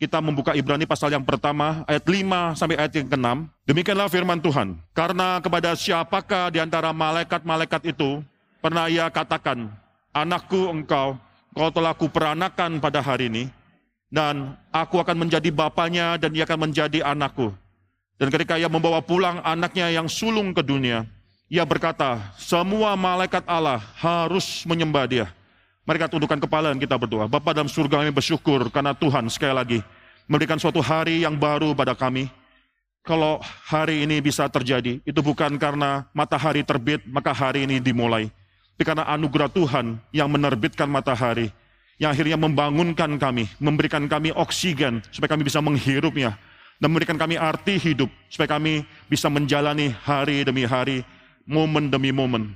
kita membuka Ibrani pasal yang pertama, ayat 5 sampai ayat yang ke-6. Demikianlah firman Tuhan. Karena kepada siapakah di antara malaikat-malaikat itu pernah ia katakan, Anakku engkau, kau telah kuperanakan pada hari ini, dan aku akan menjadi bapaknya dan ia akan menjadi anakku. Dan ketika ia membawa pulang anaknya yang sulung ke dunia, ia berkata, semua malaikat Allah harus menyembah dia. Mereka tundukkan kepala dan kita berdoa. Bapak dalam surga kami bersyukur karena Tuhan sekali lagi memberikan suatu hari yang baru pada kami. Kalau hari ini bisa terjadi, itu bukan karena matahari terbit, maka hari ini dimulai. Tapi karena anugerah Tuhan yang menerbitkan matahari, yang akhirnya membangunkan kami, memberikan kami oksigen, supaya kami bisa menghirupnya, dan memberikan kami arti hidup, supaya kami bisa menjalani hari demi hari, momen demi momen.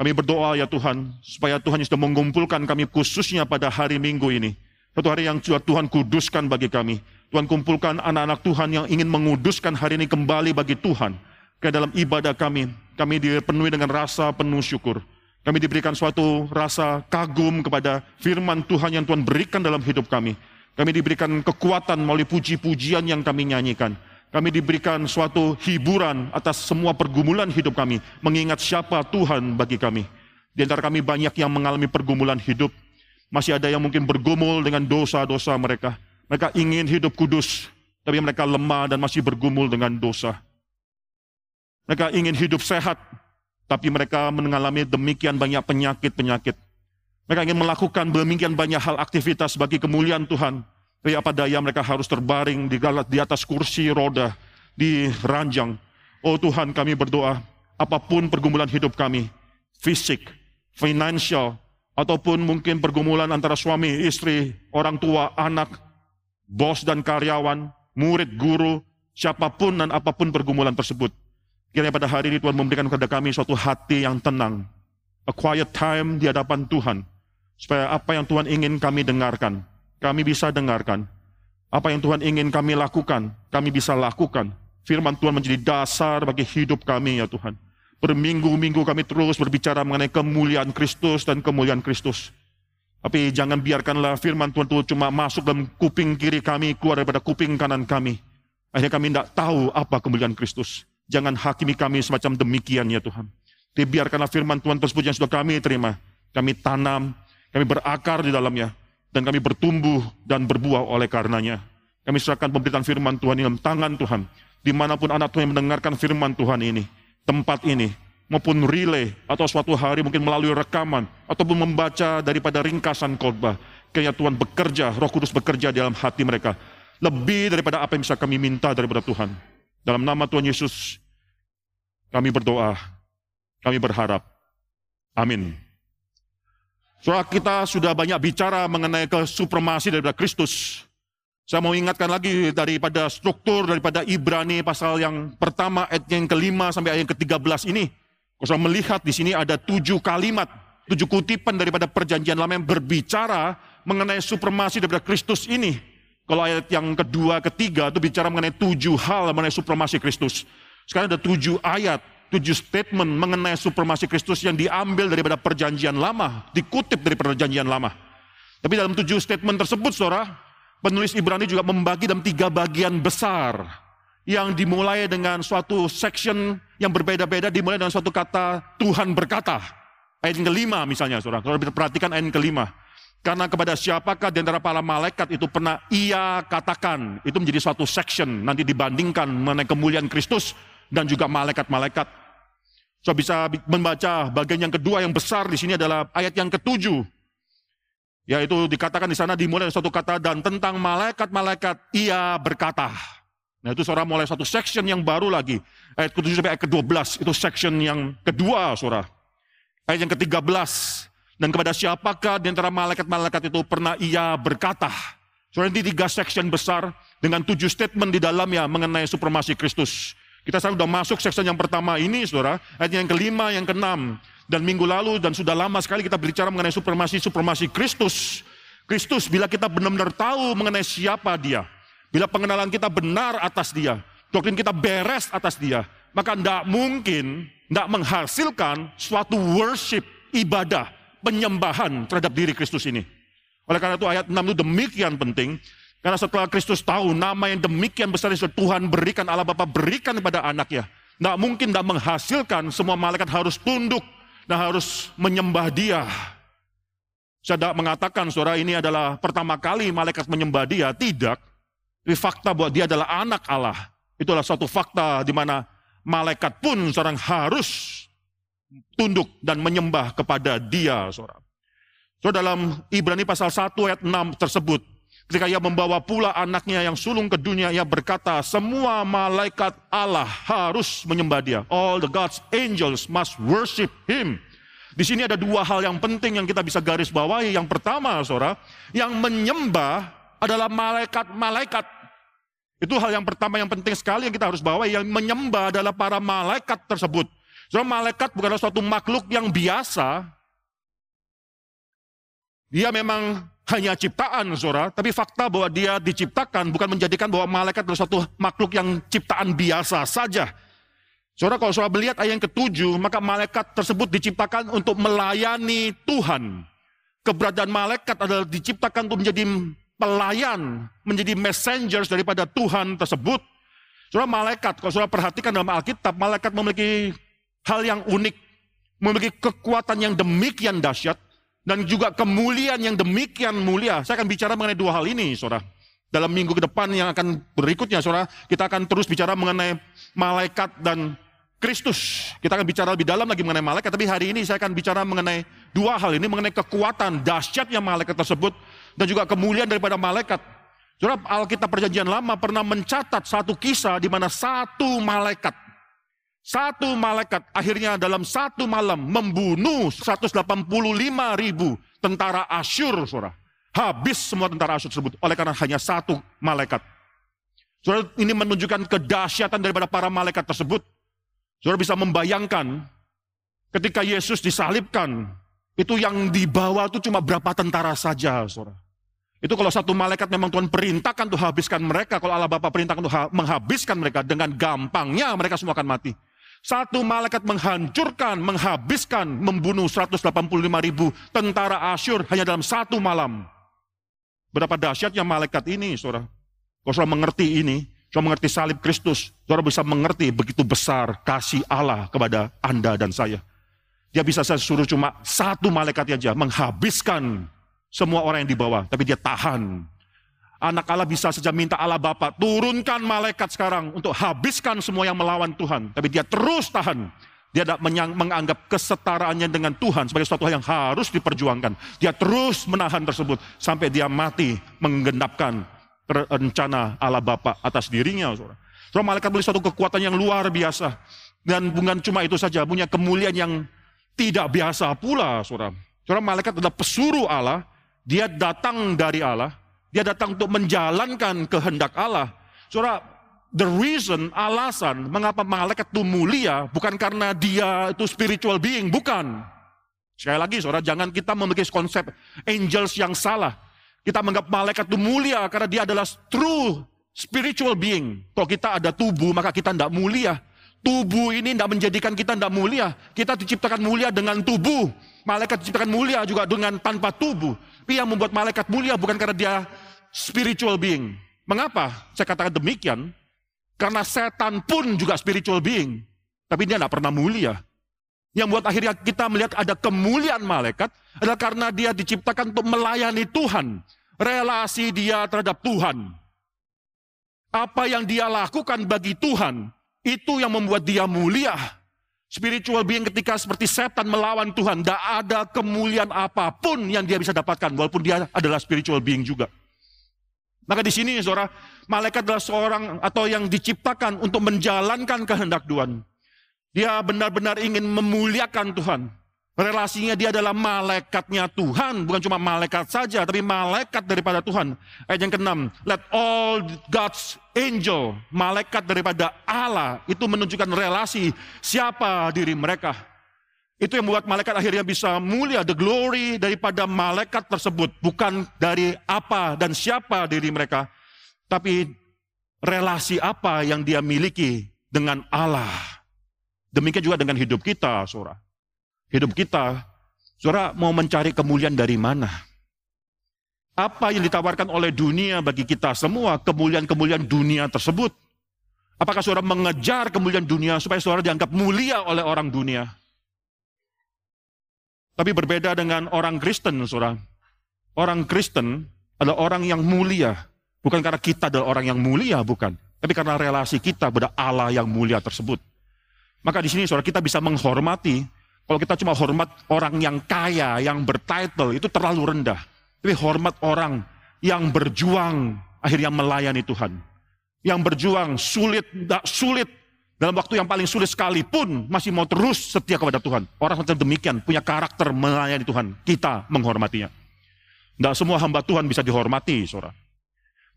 Kami berdoa ya Tuhan, supaya Tuhan sudah mengumpulkan kami khususnya pada hari Minggu ini. Satu hari yang Tuhan kuduskan bagi kami. Tuhan kumpulkan anak-anak Tuhan yang ingin menguduskan hari ini kembali bagi Tuhan. Ke dalam ibadah kami, kami dipenuhi dengan rasa penuh syukur. Kami diberikan suatu rasa kagum kepada firman Tuhan yang Tuhan berikan dalam hidup kami. Kami diberikan kekuatan melalui puji-pujian yang kami nyanyikan. Kami diberikan suatu hiburan atas semua pergumulan hidup kami, mengingat siapa Tuhan bagi kami. Di antara kami banyak yang mengalami pergumulan hidup, masih ada yang mungkin bergumul dengan dosa-dosa mereka. Mereka ingin hidup kudus, tapi mereka lemah dan masih bergumul dengan dosa. Mereka ingin hidup sehat, tapi mereka mengalami demikian banyak penyakit-penyakit. Mereka ingin melakukan demikian banyak hal aktivitas bagi kemuliaan Tuhan, tapi apa daya mereka harus terbaring di, di atas kursi roda, di ranjang. Oh Tuhan kami berdoa, apa pun pergumulan hidup kami, fisik, financial, ataupun mungkin pergumulan antara suami, istri, orang tua, anak, bos dan karyawan, murid, guru, siapa pun dan apa pun pergumulan tersebut. Kiranya pada hari ini Tuhan memberikan kepada kami suatu hati yang tenang, a quiet time di hadapan Tuhan, supaya apa yang Tuhan ingin kami dengarkan, kami bisa dengarkan. Apa yang Tuhan ingin kami lakukan, kami bisa lakukan. Firman Tuhan menjadi dasar bagi hidup kami ya Tuhan. Berminggu-minggu kami terus berbicara mengenai kemuliaan Kristus dan kemuliaan Kristus. Tapi jangan biarkanlah firman Tuhan itu cuma masuk dalam kuping kiri kami, keluar daripada kuping kanan kami. Akhirnya kami tidak tahu apa kemuliaan Kristus. Jangan hakimi kami semacam demikian ya Tuhan. Dibiarkanlah firman Tuhan tersebut yang sudah kami terima. Kami tanam, kami berakar di dalamnya dan kami bertumbuh dan berbuah oleh karenanya. Kami serahkan pemberitaan firman Tuhan dalam tangan Tuhan. Di mana pun anak Tuhan yang mendengarkan firman Tuhan ini, tempat ini, maupun relay, atau suatu hari mungkin melalui rekaman, ataupun membaca daripada ringkasan khotbah. Kayaknya Tuhan bekerja, roh kudus bekerja dalam hati mereka. Lebih daripada apa yang bisa kami minta daripada Tuhan. Dalam nama Tuhan Yesus, kami berdoa, kami berharap. Amin. Soal kita sudah banyak bicara mengenai kesupremasi daripada Kristus. Saya mau ingatkan lagi daripada struktur daripada Ibrani pasal yang pertama ayat yang kelima sampai ayat yang ke-13 ini. Saya melihat di sini ada tujuh kalimat, tujuh kutipan daripada perjanjian lama yang berbicara mengenai supremasi daripada Kristus ini. Kalau ayat yang kedua, ketiga itu bicara mengenai tujuh hal mengenai supremasi Kristus. Sekarang ada tujuh ayat tujuh statement mengenai supremasi Kristus yang diambil daripada perjanjian lama, dikutip dari perjanjian lama. Tapi dalam tujuh statement tersebut, saudara, penulis Ibrani juga membagi dalam tiga bagian besar yang dimulai dengan suatu section yang berbeda-beda, dimulai dengan suatu kata Tuhan berkata. Ayat yang kelima misalnya, saudara. Kalau perhatikan ayat yang kelima. Karena kepada siapakah di antara para malaikat itu pernah ia katakan. Itu menjadi suatu section, nanti dibandingkan mengenai kemuliaan Kristus dan juga malaikat-malaikat. So bisa membaca bagian yang kedua yang besar di sini adalah ayat yang ketujuh. Yaitu dikatakan di sana dimulai satu kata dan tentang malaikat-malaikat ia berkata. Nah itu saudara mulai satu section yang baru lagi. Ayat ke-7 sampai ayat ke-12 itu section yang kedua saudara. Ayat yang ke-13. Dan kepada siapakah di antara malaikat-malaikat itu pernah ia berkata. Saudara ini tiga section besar dengan tujuh statement di dalamnya mengenai supremasi Kristus. Kita sekarang sudah masuk section yang pertama ini, saudara. Ayat yang kelima, yang keenam. Dan minggu lalu dan sudah lama sekali kita berbicara mengenai supremasi-supremasi Kristus. Kristus, bila kita benar-benar tahu mengenai siapa dia. Bila pengenalan kita benar atas dia. Doktrin kita beres atas dia. Maka tidak mungkin, tidak menghasilkan suatu worship, ibadah, penyembahan terhadap diri Kristus ini. Oleh karena itu ayat 6 itu demikian penting. Karena setelah Kristus tahu nama yang demikian besar yang Tuhan berikan, Allah Bapa berikan kepada anaknya. Tidak mungkin tidak menghasilkan semua malaikat harus tunduk dan harus menyembah dia. Saya tidak mengatakan saudara ini adalah pertama kali malaikat menyembah dia. Tidak. Tapi fakta bahwa dia adalah anak Allah. Itulah suatu fakta di mana malaikat pun seorang harus tunduk dan menyembah kepada dia. Saudara. So, dalam Ibrani pasal 1 ayat 6 tersebut, Ketika ia membawa pula anaknya yang sulung ke dunia, ia berkata, semua malaikat Allah harus menyembah dia. All the God's angels must worship him. Di sini ada dua hal yang penting yang kita bisa garis bawahi. Yang pertama, saudara, yang menyembah adalah malaikat-malaikat. Itu hal yang pertama yang penting sekali yang kita harus bawa. Yang menyembah adalah para malaikat tersebut. Saudara, malaikat bukanlah suatu makhluk yang biasa. Dia memang hanya ciptaan, saudara. Tapi fakta bahwa dia diciptakan bukan menjadikan bahwa malaikat adalah suatu makhluk yang ciptaan biasa saja. Saudara, kalau saudara melihat ayat yang ketujuh, maka malaikat tersebut diciptakan untuk melayani Tuhan. Keberadaan malaikat adalah diciptakan untuk menjadi pelayan, menjadi messengers daripada Tuhan tersebut. Saudara, malaikat, kalau saudara perhatikan dalam Alkitab, malaikat memiliki hal yang unik, memiliki kekuatan yang demikian dahsyat, dan juga kemuliaan yang demikian mulia. Saya akan bicara mengenai dua hal ini, saudara. Dalam minggu ke depan yang akan berikutnya, saudara, kita akan terus bicara mengenai malaikat dan Kristus. Kita akan bicara lebih dalam lagi mengenai malaikat, tapi hari ini saya akan bicara mengenai dua hal ini, mengenai kekuatan dahsyatnya malaikat tersebut, dan juga kemuliaan daripada malaikat. Saudara, Alkitab Perjanjian Lama pernah mencatat satu kisah di mana satu malaikat satu malaikat akhirnya dalam satu malam membunuh 185 ribu tentara Asyur, saudara. Habis semua tentara Asyur tersebut oleh karena hanya satu malaikat. Saudara, ini menunjukkan kedahsyatan daripada para malaikat tersebut. Saudara bisa membayangkan ketika Yesus disalibkan, itu yang dibawa itu cuma berapa tentara saja, saudara. Itu kalau satu malaikat memang Tuhan perintahkan untuk habiskan mereka, kalau Allah Bapa perintahkan untuk menghabiskan mereka, dengan gampangnya mereka semua akan mati. Satu malaikat menghancurkan, menghabiskan, membunuh 185 ribu tentara Asyur hanya dalam satu malam. Berapa dahsyatnya malaikat ini, saudara. Kalau saudara mengerti ini, saudara mengerti salib Kristus, saudara bisa mengerti begitu besar kasih Allah kepada Anda dan saya. Dia bisa saya suruh cuma satu malaikat saja menghabiskan semua orang yang dibawa, tapi dia tahan Anak Allah bisa saja minta Allah Bapa turunkan malaikat sekarang untuk habiskan semua yang melawan Tuhan. Tapi dia terus tahan. Dia tidak menganggap kesetaraannya dengan Tuhan sebagai sesuatu yang harus diperjuangkan. Dia terus menahan tersebut sampai dia mati menggenapkan rencana Allah Bapa atas dirinya. Saudara. Malaikat beli suatu kekuatan yang luar biasa. Dan bukan cuma itu saja, punya kemuliaan yang tidak biasa pula. Saudara malaikat adalah pesuruh Allah. Dia datang dari Allah dia datang untuk menjalankan kehendak Allah. Saudara, the reason, alasan mengapa malaikat itu mulia bukan karena dia itu spiritual being, bukan. Sekali lagi saudara, jangan kita memiliki konsep angels yang salah. Kita menganggap malaikat itu mulia karena dia adalah true spiritual being. Kalau kita ada tubuh, maka kita tidak mulia. Tubuh ini tidak menjadikan kita tidak mulia. Kita diciptakan mulia dengan tubuh. Malaikat diciptakan mulia juga dengan tanpa tubuh. Tapi yang membuat malaikat mulia bukan karena dia spiritual being. Mengapa saya katakan demikian? Karena setan pun juga spiritual being. Tapi dia tidak pernah mulia. Yang buat akhirnya kita melihat ada kemuliaan malaikat adalah karena dia diciptakan untuk melayani Tuhan. Relasi dia terhadap Tuhan. Apa yang dia lakukan bagi Tuhan, itu yang membuat dia mulia. Spiritual being ketika seperti setan melawan Tuhan, tidak ada kemuliaan apa pun yang dia bisa dapatkan, walaupun dia adalah spiritual being juga. Maka di sini, saudara, malaikat adalah seorang atau yang diciptakan untuk menjalankan kehendak Tuhan. Dia benar-benar ingin memuliakan Tuhan. Relasinya dia adalah malaikatnya Tuhan, bukan cuma malaikat saja, tapi malaikat daripada Tuhan. Ayat yang keenam, let all God's angel, malaikat daripada Allah, itu menunjukkan relasi siapa diri mereka. Itu yang membuat malaikat akhirnya bisa mulia, the glory daripada malaikat tersebut. Bukan dari apa dan siapa diri mereka, tapi relasi apa yang dia miliki dengan Allah. Demikian juga dengan hidup kita, saudara hidup kita, saudara mau mencari kemuliaan dari mana? Apa yang ditawarkan oleh dunia bagi kita semua, kemuliaan-kemuliaan dunia tersebut? Apakah saudara mengejar kemuliaan dunia supaya saudara dianggap mulia oleh orang dunia? Tapi berbeda dengan orang Kristen, saudara. Orang Kristen adalah orang yang mulia. Bukan karena kita adalah orang yang mulia, bukan. Tapi karena relasi kita pada Allah yang mulia tersebut. Maka di sini saudara kita bisa menghormati. Kalau kita cuma hormat orang yang kaya, yang bertitle, itu terlalu rendah. Tapi hormat orang yang berjuang akhirnya melayani Tuhan. Yang berjuang sulit, tidak sulit, dalam waktu yang paling sulit sekalipun masih mau terus setia kepada Tuhan. Orang macam demikian punya karakter melayani Tuhan. Kita menghormatinya. Tidak semua hamba Tuhan bisa dihormati, saudara.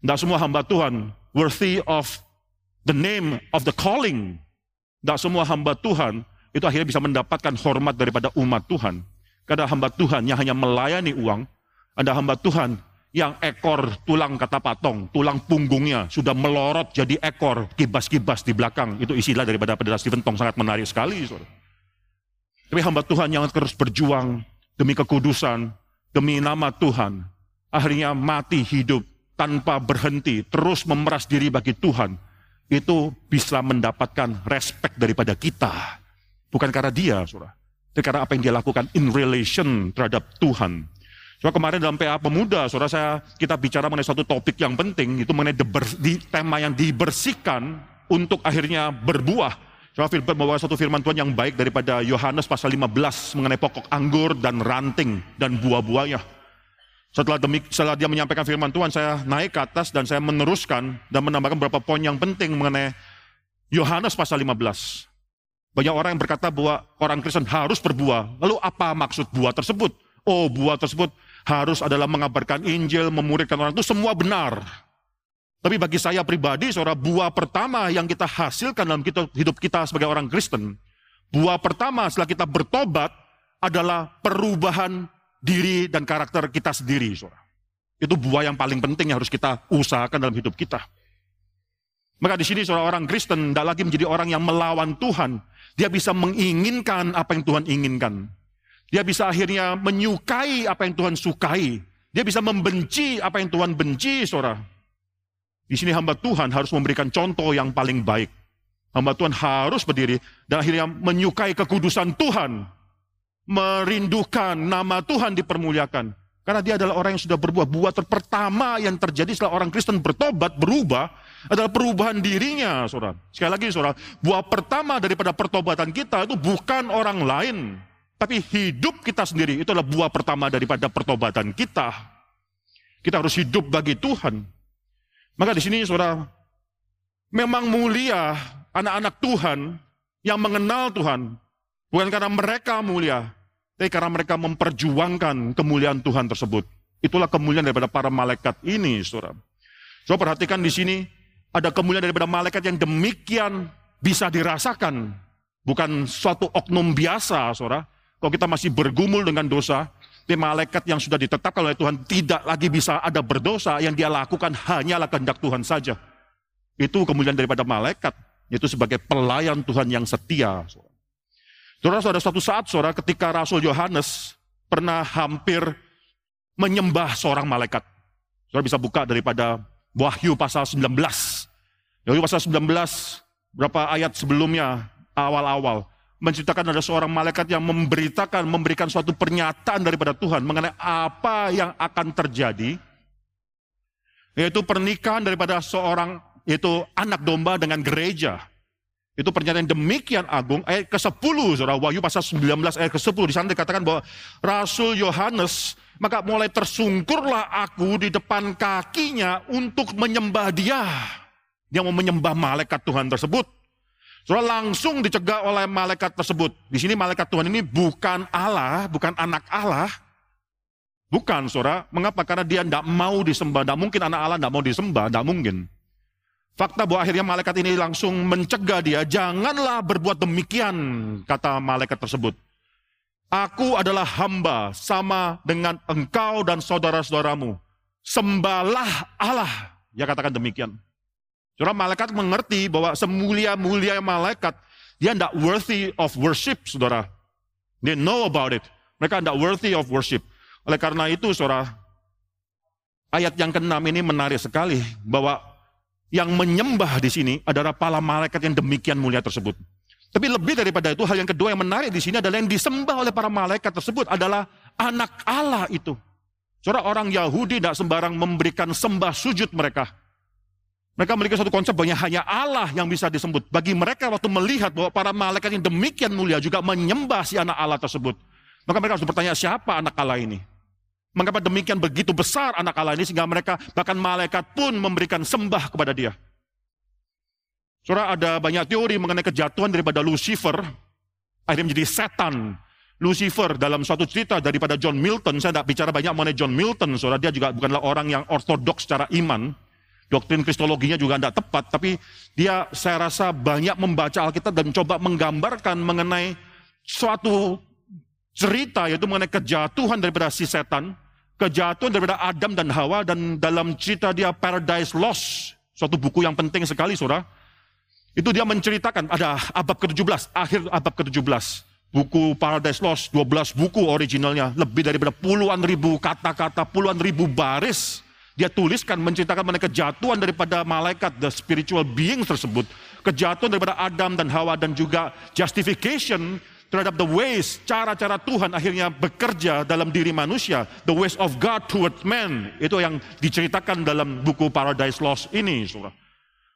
Tidak semua hamba Tuhan worthy of the name of the calling. Tidak semua hamba Tuhan itu akhirnya bisa mendapatkan hormat daripada umat Tuhan. Karena hamba Tuhan yang hanya melayani uang, ada hamba Tuhan yang ekor tulang kata patong, tulang punggungnya sudah melorot jadi ekor, kibas-kibas di belakang. Itu istilah daripada pendeta Stephen Tong sangat menarik sekali. Tapi hamba Tuhan yang terus berjuang demi kekudusan, demi nama Tuhan, akhirnya mati hidup tanpa berhenti, terus memeras diri bagi Tuhan, itu bisa mendapatkan respect daripada kita. Bukan karena dia, saudara. Tapi karena apa yang dia lakukan in relation terhadap Tuhan. Coba kemarin dalam PA Pemuda, saudara saya kita bicara mengenai satu topik yang penting, itu mengenai di, tema yang dibersihkan untuk akhirnya berbuah. Coba firman membawa satu firman Tuhan yang baik daripada Yohanes pasal 15 mengenai pokok anggur dan ranting dan buah-buahnya. Setelah, setelah dia menyampaikan firman Tuhan, saya naik ke atas dan saya meneruskan dan menambahkan beberapa poin yang penting mengenai Yohanes pasal 15. Banyak orang yang berkata bahwa orang Kristen harus berbuah. Lalu apa maksud buah tersebut? Oh, buah tersebut harus adalah mengabarkan Injil, memuridkan orang itu semua benar. Tapi bagi saya pribadi, saudara, buah pertama yang kita hasilkan dalam hidup kita sebagai orang Kristen, buah pertama setelah kita bertobat adalah perubahan diri dan karakter kita sendiri, saudara. Itu buah yang paling penting yang harus kita usahakan dalam hidup kita. Maka di sini saudara orang Kristen tidak lagi menjadi orang yang melawan Tuhan. Dia bisa menginginkan apa yang Tuhan inginkan. Dia bisa akhirnya menyukai apa yang Tuhan sukai. Dia bisa membenci apa yang Tuhan benci, saudara. Di sini hamba Tuhan harus memberikan contoh yang paling baik. Hamba Tuhan harus berdiri dan akhirnya menyukai kekudusan Tuhan. Merindukan nama Tuhan dipermuliakan. Karena dia adalah orang yang sudah berbuah. Buah pertama yang terjadi setelah orang Kristen bertobat, berubah, adalah perubahan dirinya, saudara. Sekali lagi, saudara, buah pertama daripada pertobatan kita itu bukan orang lain, tapi hidup kita sendiri itu adalah buah pertama daripada pertobatan kita. Kita harus hidup bagi Tuhan. Maka di sini saudara, memang mulia anak-anak Tuhan yang mengenal Tuhan. Bukan karena mereka mulia, tapi karena mereka memperjuangkan kemuliaan Tuhan tersebut. Itulah kemuliaan daripada para malaikat ini, saudara. Coba perhatikan di sini, ada kemuliaan daripada malaikat yang demikian bisa dirasakan. Bukan suatu oknum biasa, saudara. Kalau kita masih bergumul dengan dosa, di malaikat yang sudah ditetapkan oleh Tuhan tidak lagi bisa ada berdosa, yang dia lakukan hanyalah kehendak Tuhan saja. Itu kemudian daripada malaikat, yaitu sebagai pelayan Tuhan yang setia. Saudara, ada suatu saat, saudara, ketika Rasul Yohanes pernah hampir menyembah seorang malaikat. Saudara bisa buka daripada Wahyu pasal 19. Wahyu pasal 19, berapa ayat sebelumnya, awal-awal menceritakan ada seorang malaikat yang memberitakan, memberikan suatu pernyataan daripada Tuhan mengenai apa yang akan terjadi, yaitu pernikahan daripada seorang, yaitu anak domba dengan gereja. Itu pernyataan demikian agung, ayat ke-10, saudara, Wahyu pasal 19 ayat ke-10, di sana dikatakan bahwa Rasul Yohanes, maka mulai tersungkurlah aku di depan kakinya untuk menyembah dia. Dia mau menyembah malaikat Tuhan tersebut. Saudara langsung dicegah oleh malaikat tersebut. Di sini malaikat Tuhan ini bukan Allah, bukan anak Allah. Bukan, saudara. Mengapa? Karena dia tidak mau disembah. Tidak mungkin anak Allah tidak mau disembah. Tidak mungkin. Fakta bahwa akhirnya malaikat ini langsung mencegah dia. Janganlah berbuat demikian, kata malaikat tersebut. Aku adalah hamba sama dengan engkau dan saudara-saudaramu. Sembahlah Allah. Dia katakan demikian. Saudara malaikat mengerti bahwa semulia-mulia malaikat, dia tidak worthy of worship, saudara. They know about it. Mereka tidak worthy of worship. Oleh karena itu, saudara, ayat yang keenam ini menarik sekali bahwa yang menyembah di sini adalah para malaikat yang demikian mulia tersebut. Tapi lebih daripada itu, hal yang kedua yang menarik di sini adalah yang disembah oleh para malaikat tersebut adalah anak Allah itu. Saudara orang Yahudi tidak sembarang memberikan sembah sujud mereka. Mereka memiliki satu konsep bahwa hanya Allah yang bisa disebut. Bagi mereka waktu melihat bahwa para malaikat yang demikian mulia juga menyembah si anak Allah tersebut. Maka mereka harus bertanya siapa anak Allah ini? Mengapa demikian begitu besar anak Allah ini sehingga mereka bahkan malaikat pun memberikan sembah kepada dia. Saudara ada banyak teori mengenai kejatuhan daripada Lucifer, akhirnya menjadi setan. Lucifer dalam suatu cerita daripada John Milton, saya tidak bicara banyak mengenai John Milton, saudara dia juga bukanlah orang yang ortodoks secara iman, doktrin kristologinya juga tidak tepat, tapi dia saya rasa banyak membaca Alkitab dan coba menggambarkan mengenai suatu cerita yaitu mengenai kejatuhan daripada si setan, kejatuhan daripada Adam dan Hawa dan dalam cerita dia Paradise Lost, suatu buku yang penting sekali saudara, itu dia menceritakan, ada abad ke-17, akhir abad ke-17. Buku Paradise Lost, 12 buku originalnya. Lebih daripada puluhan ribu kata-kata, puluhan ribu baris. Dia tuliskan, menceritakan mengenai kejatuhan daripada malaikat, the spiritual being tersebut. Kejatuhan daripada Adam dan Hawa dan juga justification terhadap the ways, cara-cara Tuhan akhirnya bekerja dalam diri manusia. The ways of God towards man. Itu yang diceritakan dalam buku Paradise Lost ini. Saudara.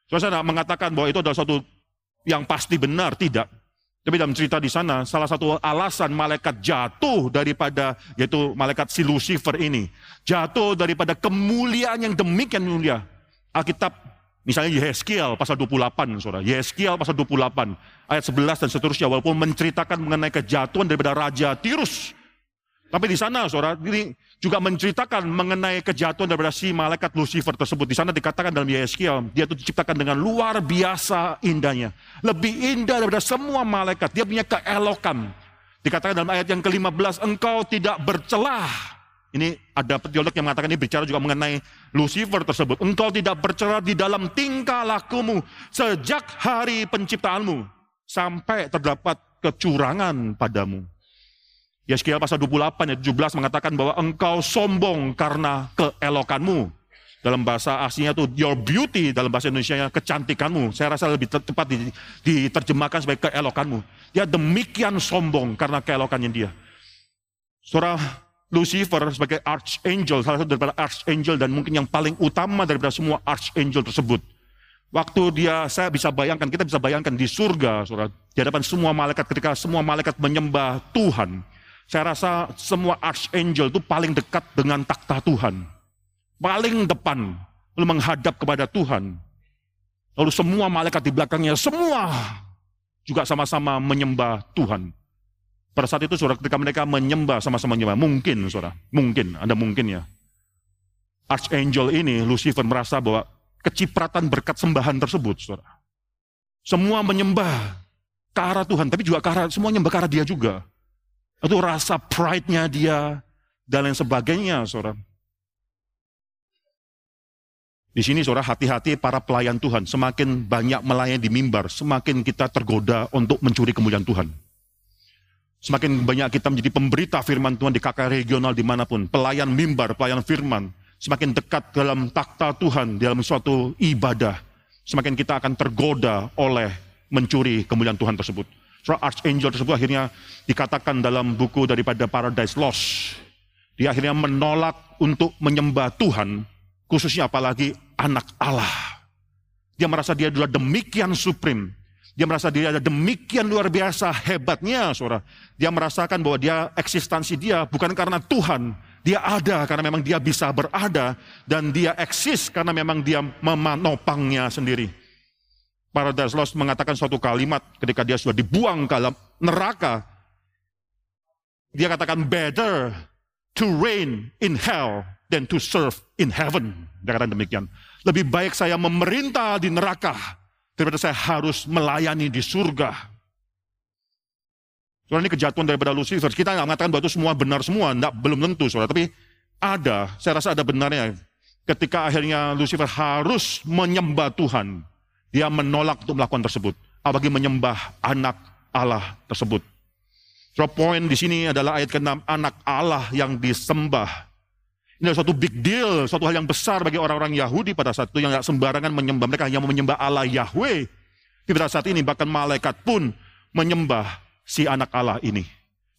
Tidak mengatakan bahwa itu adalah satu yang pasti benar, tidak. Tapi dalam cerita di sana, salah satu alasan malaikat jatuh daripada, yaitu malaikat si Lucifer ini. Jatuh daripada kemuliaan yang demikian mulia. Alkitab, misalnya Yeskiel pasal 28, saudara. Yeskiel pasal 28, ayat 11 dan seterusnya. Walaupun menceritakan mengenai kejatuhan daripada Raja Tirus. Tapi di sana, saudara, ini juga menceritakan mengenai kejatuhan daripada si malaikat Lucifer tersebut. Di sana dikatakan dalam Yeskiel, dia itu diciptakan dengan luar biasa indahnya. Lebih indah daripada semua malaikat. Dia punya keelokan. Dikatakan dalam ayat yang ke-15, engkau tidak bercelah. Ini ada teolog yang mengatakan ini bicara juga mengenai Lucifer tersebut. Engkau tidak bercelah di dalam tingkah lakumu sejak hari penciptaanmu. Sampai terdapat kecurangan padamu. Yeskiel pasal 28 ayat 17 mengatakan bahwa engkau sombong karena keelokanmu. Dalam bahasa aslinya itu your beauty, dalam bahasa Indonesia kecantikanmu. Saya rasa lebih tepat diterjemahkan sebagai keelokanmu. Dia demikian sombong karena keelokannya dia. Saudara Lucifer sebagai archangel, salah satu daripada archangel dan mungkin yang paling utama daripada semua archangel tersebut. Waktu dia, saya bisa bayangkan, kita bisa bayangkan di surga, saudara, di hadapan semua malaikat, ketika semua malaikat menyembah Tuhan, saya rasa semua archangel itu paling dekat dengan takhta Tuhan. Paling depan, lalu menghadap kepada Tuhan. Lalu semua malaikat di belakangnya, semua juga sama-sama menyembah Tuhan. Pada saat itu saudara ketika mereka menyembah sama-sama menyembah, mungkin saudara, mungkin, ada mungkin ya. Archangel ini, Lucifer merasa bahwa kecipratan berkat sembahan tersebut, saudara. Semua menyembah ke arah Tuhan, tapi juga ke arah, semua menyembah ke arah dia juga. Itu rasa pride-nya dia dan lain sebagainya, saudara. Di sini saudara hati-hati para pelayan Tuhan. Semakin banyak melayani di mimbar, semakin kita tergoda untuk mencuri kemuliaan Tuhan. Semakin banyak kita menjadi pemberita firman Tuhan di kakak regional di mana pun. Pelayan mimbar, pelayan firman. Semakin dekat dalam takhta Tuhan, dalam suatu ibadah. Semakin kita akan tergoda oleh mencuri kemuliaan Tuhan tersebut. Archangel tersebut akhirnya dikatakan dalam buku daripada Paradise Lost. Dia akhirnya menolak untuk menyembah Tuhan, khususnya apalagi anak Allah. Dia merasa dia adalah demikian supreme. Dia merasa dia ada demikian luar biasa hebatnya, saudara. Dia merasakan bahwa dia eksistensi dia bukan karena Tuhan. Dia ada karena memang dia bisa berada. Dan dia eksis karena memang dia memanopangnya sendiri. Paradise Lost mengatakan suatu kalimat ketika dia sudah dibuang ke dalam neraka. Dia katakan better to reign in hell than to serve in heaven. Dia katakan demikian. Lebih baik saya memerintah di neraka daripada saya harus melayani di surga. Soalnya ini kejatuhan daripada Lucifer. Kita nggak mengatakan bahwa itu semua benar semua, enggak, belum tentu, saudara. Tapi ada, saya rasa ada benarnya. Ketika akhirnya Lucifer harus menyembah Tuhan, dia menolak untuk melakukan tersebut. Apalagi menyembah anak Allah tersebut. So, poin di sini adalah ayat ke-6, anak Allah yang disembah. Ini adalah suatu big deal, suatu hal yang besar bagi orang-orang Yahudi pada saat itu yang tidak sembarangan menyembah mereka yang menyembah Allah Yahweh. Di pada saat ini bahkan malaikat pun menyembah si anak Allah ini.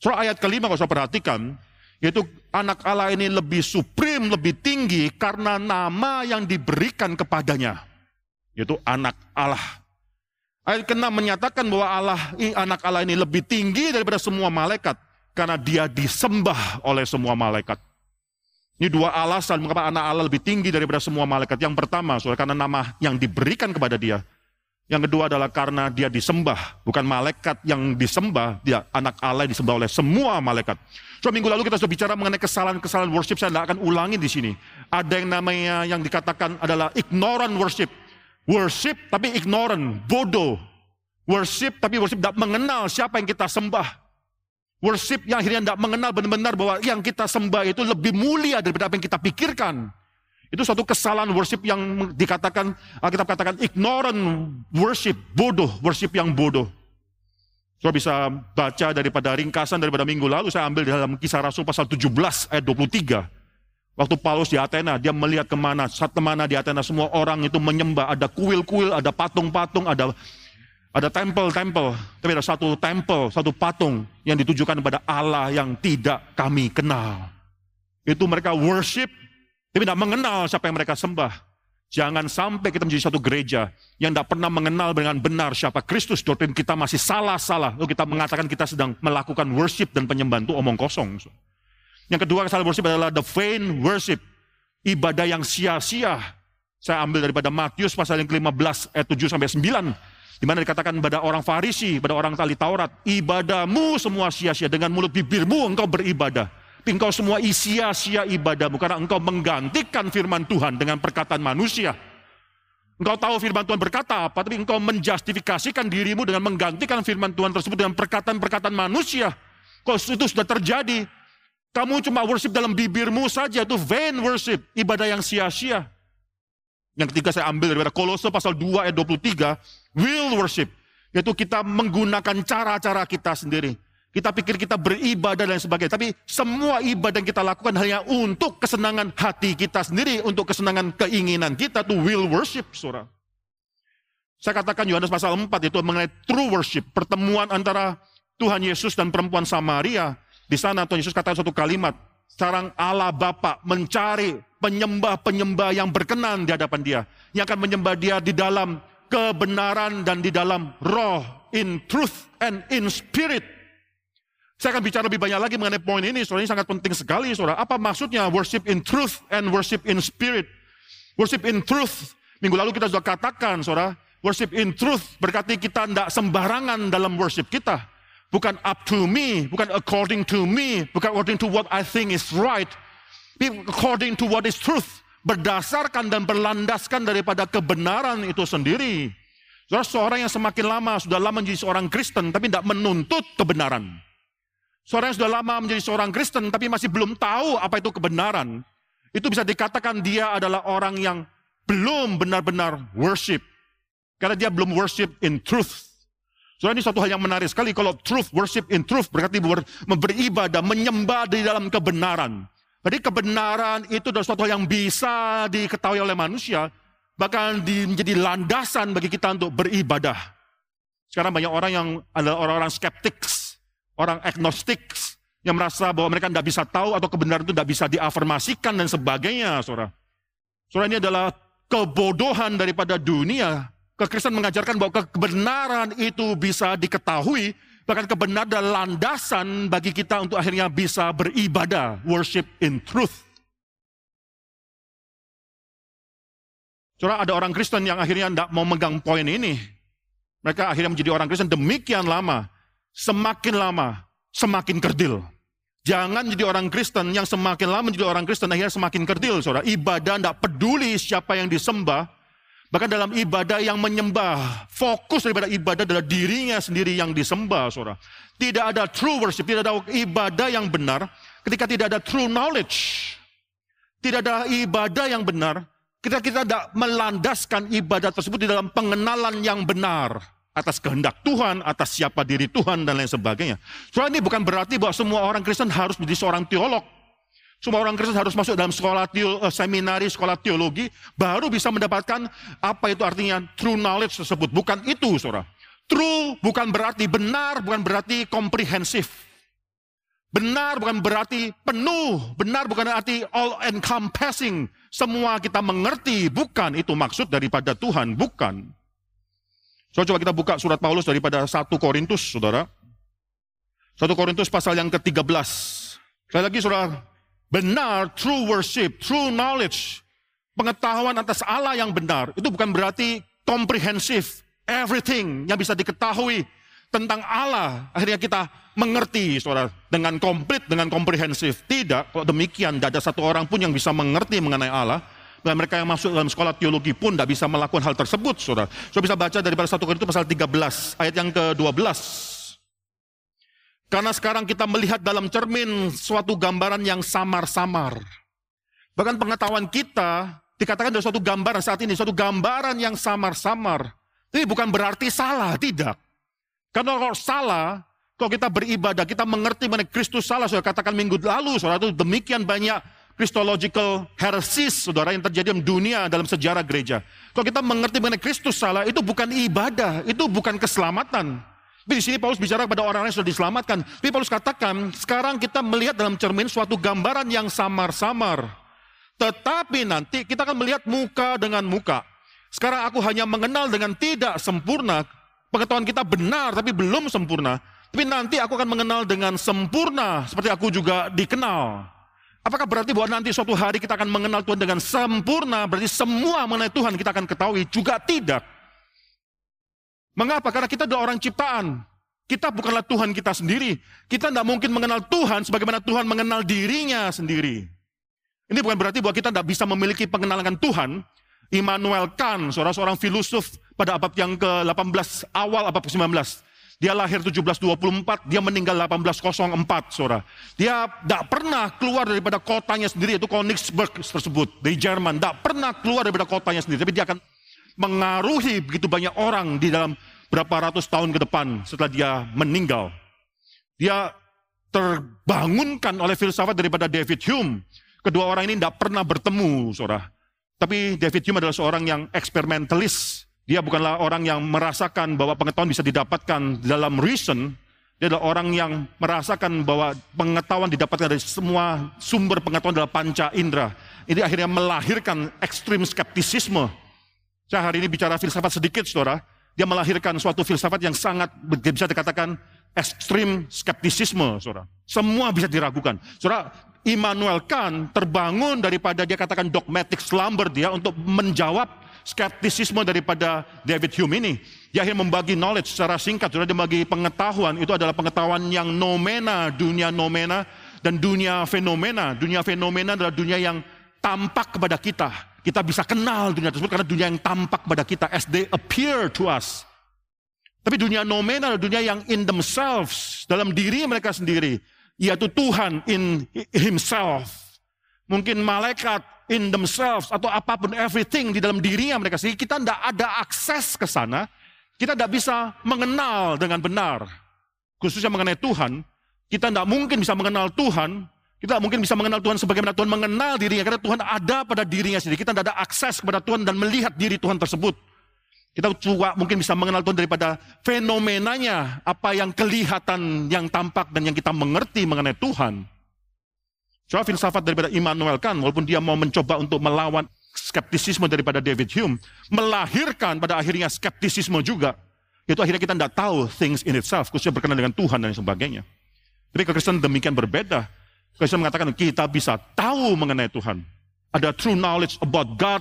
Soal ayat kelima kalau saya perhatikan, yaitu anak Allah ini lebih supreme, lebih tinggi karena nama yang diberikan kepadanya. Yaitu anak Allah. Ayat ke menyatakan bahwa Allah, anak Allah ini lebih tinggi daripada semua malaikat. Karena dia disembah oleh semua malaikat. Ini dua alasan mengapa anak Allah lebih tinggi daripada semua malaikat. Yang pertama, soal karena nama yang diberikan kepada dia. Yang kedua adalah karena dia disembah, bukan malaikat yang disembah, dia anak Allah yang disembah oleh semua malaikat. So minggu lalu kita sudah bicara mengenai kesalahan-kesalahan worship, saya tidak akan ulangi di sini. Ada yang namanya yang dikatakan adalah ignorant worship. Worship tapi ignorant, bodoh. Worship tapi worship tidak mengenal siapa yang kita sembah. Worship yang akhirnya tidak mengenal benar-benar bahwa yang kita sembah itu lebih mulia daripada apa yang kita pikirkan. Itu suatu kesalahan worship yang dikatakan, kita katakan ignorant worship, bodoh, worship yang bodoh. Saya bisa baca daripada ringkasan daripada minggu lalu, saya ambil dalam kisah Rasul pasal 17 ayat 23. Waktu Paulus di Athena, dia melihat ke mana, saat ke mana di Athena, semua orang itu menyembah, ada kuil-kuil, ada patung-patung, ada ada tempel-tempel, tapi ada satu tempel, satu patung yang ditujukan kepada Allah yang tidak kami kenal. Itu mereka worship, tapi tidak mengenal siapa yang mereka sembah. Jangan sampai kita menjadi satu gereja yang tidak pernah mengenal dengan benar siapa Kristus. Doktrin kita masih salah-salah. Lalu kita mengatakan kita sedang melakukan worship dan penyembahan itu omong kosong. Yang kedua kesalahan worship adalah the vain worship. Ibadah yang sia-sia. Saya ambil daripada Matius pasal yang ke-15 ayat 7 sampai 9. Di mana dikatakan pada orang Farisi, pada orang tali Taurat, ibadahmu semua sia-sia dengan mulut bibirmu engkau beribadah. Tapi engkau semua sia-sia ibadahmu karena engkau menggantikan firman Tuhan dengan perkataan manusia. Engkau tahu firman Tuhan berkata apa, tapi engkau menjustifikasikan dirimu dengan menggantikan firman Tuhan tersebut dengan perkataan-perkataan manusia. Kalau itu sudah terjadi, kamu cuma worship dalam bibirmu saja, itu vain worship, ibadah yang sia-sia. Yang ketiga saya ambil daripada Kolose pasal 2 ayat 23, will worship. Yaitu kita menggunakan cara-cara kita sendiri. Kita pikir kita beribadah dan sebagainya. Tapi semua ibadah yang kita lakukan hanya untuk kesenangan hati kita sendiri. Untuk kesenangan keinginan kita itu will worship, saudara. Saya katakan Yohanes pasal 4 itu mengenai true worship. Pertemuan antara Tuhan Yesus dan perempuan Samaria. Di sana Tuhan Yesus katakan satu kalimat. Sekarang Allah Bapa mencari penyembah-penyembah yang berkenan di hadapan dia. Yang akan menyembah dia di dalam kebenaran dan di dalam roh, in truth and in spirit. Saya akan bicara lebih banyak lagi mengenai poin ini, soalnya ini sangat penting sekali, saudara. Apa maksudnya worship in truth and worship in spirit? Worship in truth, minggu lalu kita sudah katakan, saudara, worship in truth berarti kita tidak sembarangan dalam worship kita. Bukan up to me, bukan according to me, bukan according to what I think is right, according to what is truth, berdasarkan dan berlandaskan daripada kebenaran itu sendiri. Saudara, seorang yang semakin lama sudah lama menjadi seorang Kristen tapi tidak menuntut kebenaran. Seorang yang sudah lama menjadi seorang Kristen tapi masih belum tahu apa itu kebenaran. Itu bisa dikatakan dia adalah orang yang belum benar-benar worship. Karena dia belum worship in truth. Soalnya ini suatu hal yang menarik sekali. Kalau truth, worship in truth berarti beribadah, menyembah di dalam kebenaran. Jadi kebenaran itu adalah sesuatu yang bisa diketahui oleh manusia, bahkan menjadi landasan bagi kita untuk beribadah. Sekarang banyak orang yang adalah orang-orang skeptik, orang agnostik, yang merasa bahwa mereka tidak bisa tahu atau kebenaran itu tidak bisa diafirmasikan dan sebagainya, saudara. Saudara ini adalah kebodohan daripada dunia. Kekristenan mengajarkan bahwa kebenaran itu bisa diketahui, Bahkan kebenaran dan landasan bagi kita untuk akhirnya bisa beribadah, worship in truth. Saudara, ada orang Kristen yang akhirnya tidak mau megang poin ini. Mereka akhirnya menjadi orang Kristen demikian lama. Semakin lama, semakin kerdil. Jangan jadi orang Kristen yang semakin lama menjadi orang Kristen akhirnya semakin kerdil, saudara. Ibadah tidak peduli siapa yang disembah, Bahkan dalam ibadah yang menyembah, fokus daripada ibadah adalah dirinya sendiri yang disembah, saudara. Tidak ada true worship, tidak ada ibadah yang benar ketika tidak ada true knowledge. Tidak ada ibadah yang benar ketika kita tidak melandaskan ibadah tersebut di dalam pengenalan yang benar atas kehendak Tuhan, atas siapa diri Tuhan, dan lain sebagainya. Soalnya ini bukan berarti bahwa semua orang Kristen harus menjadi seorang teolog. Semua orang Kristen harus masuk dalam sekolah teo, uh, seminari, sekolah teologi, baru bisa mendapatkan apa itu artinya true knowledge tersebut. Bukan itu, saudara. True bukan berarti benar, bukan berarti komprehensif. Benar bukan berarti penuh, benar bukan berarti all encompassing. Semua kita mengerti, bukan itu maksud daripada Tuhan, bukan. So, coba kita buka surat Paulus daripada 1 Korintus, saudara. 1 Korintus pasal yang ke-13. Sekali lagi, saudara, benar, true worship, true knowledge, pengetahuan atas Allah yang benar, itu bukan berarti komprehensif, everything yang bisa diketahui tentang Allah, akhirnya kita mengerti, saudara, dengan komplit, dengan komprehensif. Tidak, kalau demikian, tidak ada satu orang pun yang bisa mengerti mengenai Allah, dan mereka yang masuk dalam sekolah teologi pun tidak bisa melakukan hal tersebut, saudara. Saudara bisa baca daripada 1 Korintus pasal 13, ayat yang ke-12. Karena sekarang kita melihat dalam cermin suatu gambaran yang samar-samar. Bahkan pengetahuan kita dikatakan dari suatu gambaran saat ini, suatu gambaran yang samar-samar. Ini bukan berarti salah, tidak. Karena kalau salah, kalau kita beribadah, kita mengerti mengenai Kristus salah, saya katakan minggu lalu, saudara itu demikian banyak Christological heresies, saudara, yang terjadi di dunia dalam sejarah gereja. Kalau kita mengerti mengenai Kristus salah, itu bukan ibadah, itu bukan keselamatan. Tapi di sini Paulus bicara kepada orang-orang yang sudah diselamatkan. Tapi Paulus katakan, sekarang kita melihat dalam cermin suatu gambaran yang samar-samar. Tetapi nanti kita akan melihat muka dengan muka. Sekarang aku hanya mengenal dengan tidak sempurna. Pengetahuan kita benar tapi belum sempurna. Tapi nanti aku akan mengenal dengan sempurna seperti aku juga dikenal. Apakah berarti bahwa nanti suatu hari kita akan mengenal Tuhan dengan sempurna? Berarti semua mengenai Tuhan kita akan ketahui? Juga tidak. Mengapa? Karena kita adalah orang ciptaan. Kita bukanlah Tuhan kita sendiri. Kita tidak mungkin mengenal Tuhan sebagaimana Tuhan mengenal dirinya sendiri. Ini bukan berarti bahwa kita tidak bisa memiliki pengenalan Tuhan. Immanuel Kant, seorang seorang filosof pada abad yang ke-18, awal abad ke-19. Dia lahir 1724, dia meninggal 1804, saudara. Dia tidak pernah keluar daripada kotanya sendiri, yaitu Königsberg tersebut, di Jerman. Tidak pernah keluar daripada kotanya sendiri, tapi dia akan mengaruhi begitu banyak orang di dalam berapa ratus tahun ke depan setelah dia meninggal. Dia terbangunkan oleh filsafat daripada David Hume. Kedua orang ini tidak pernah bertemu, saudara. Tapi David Hume adalah seorang yang eksperimentalis. Dia bukanlah orang yang merasakan bahwa pengetahuan bisa didapatkan dalam reason. Dia adalah orang yang merasakan bahwa pengetahuan didapatkan dari semua sumber pengetahuan dalam panca indera. Ini akhirnya melahirkan ekstrim skeptisisme. Saya hari ini bicara filsafat sedikit, saudara dia melahirkan suatu filsafat yang sangat bisa dikatakan ekstrim skeptisisme, saudara. Semua bisa diragukan. Saudara, Immanuel Kant terbangun daripada dia katakan dogmatic slumber dia untuk menjawab skeptisisme daripada David Hume ini. Dia akhirnya membagi knowledge secara singkat, saudara, dia membagi pengetahuan. Itu adalah pengetahuan yang nomena, dunia nomena, dan dunia fenomena. Dunia fenomena adalah dunia yang tampak kepada kita kita bisa kenal dunia tersebut karena dunia yang tampak pada kita as they appear to us. Tapi dunia nominal dunia yang in themselves, dalam diri mereka sendiri, yaitu Tuhan in himself. Mungkin malaikat in themselves atau apa pun everything di dalam dirinya mereka sendiri. Kita tidak ada akses ke sana. Kita tidak bisa mengenal dengan benar. Khususnya mengenai Tuhan. Kita tidak mungkin bisa mengenal Tuhan kita mungkin bisa mengenal Tuhan sebagaimana Tuhan mengenal dirinya. Karena Tuhan ada pada dirinya sendiri. Kita tidak ada akses kepada Tuhan dan melihat diri Tuhan tersebut. Kita juga mungkin bisa mengenal Tuhan daripada fenomenanya. Apa yang kelihatan, yang tampak dan yang kita mengerti mengenai Tuhan. Soal filsafat daripada Immanuel Kant, walaupun dia mau mencoba untuk melawan skeptisisme daripada David Hume, melahirkan pada akhirnya skeptisisme juga. Itu akhirnya kita tidak tahu things in itself, khususnya berkenaan dengan Tuhan dan sebagainya. Tapi kekristenan demikian berbeda. Kristen mengatakan kita bisa tahu mengenai Tuhan. Ada true knowledge about God,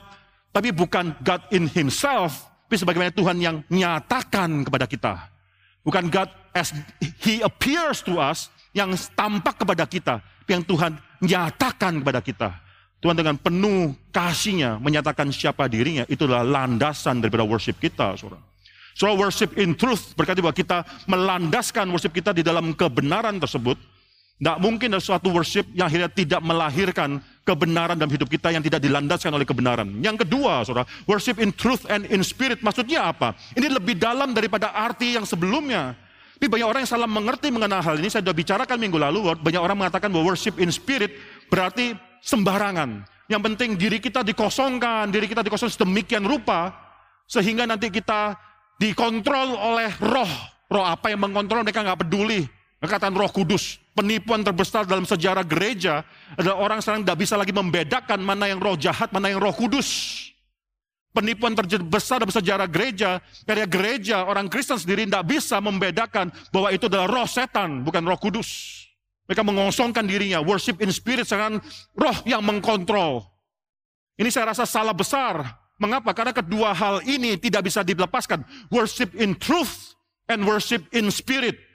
tapi bukan God in himself, tapi sebagaimana Tuhan yang nyatakan kepada kita. Bukan God as he appears to us, yang tampak kepada kita, tapi yang Tuhan nyatakan kepada kita. Tuhan dengan penuh kasihnya menyatakan siapa dirinya, itulah landasan daripada worship kita, saudara. So worship in truth berarti bahwa kita melandaskan worship kita di dalam kebenaran tersebut, tidak mungkin ada suatu worship yang akhirnya tidak melahirkan kebenaran dalam hidup kita yang tidak dilandaskan oleh kebenaran. Yang kedua, saudara, worship in truth and in spirit. Maksudnya apa? Ini lebih dalam daripada arti yang sebelumnya. Tapi banyak orang yang salah mengerti mengenai hal ini. Saya sudah bicarakan minggu lalu, banyak orang mengatakan bahwa worship in spirit berarti sembarangan. Yang penting diri kita dikosongkan, diri kita dikosongkan sedemikian rupa, sehingga nanti kita dikontrol oleh roh. Roh apa yang mengontrol mereka nggak peduli. Kekatan roh kudus, penipuan terbesar dalam sejarah gereja adalah orang sekarang tidak bisa lagi membedakan mana yang roh jahat, mana yang roh kudus. Penipuan terbesar dalam sejarah gereja, karya gereja, orang Kristen sendiri tidak bisa membedakan bahwa itu adalah roh setan, bukan roh kudus. Mereka mengosongkan dirinya, worship in spirit, sekarang roh yang mengkontrol. Ini saya rasa salah besar. Mengapa? Karena kedua hal ini tidak bisa dilepaskan. Worship in truth and worship in spirit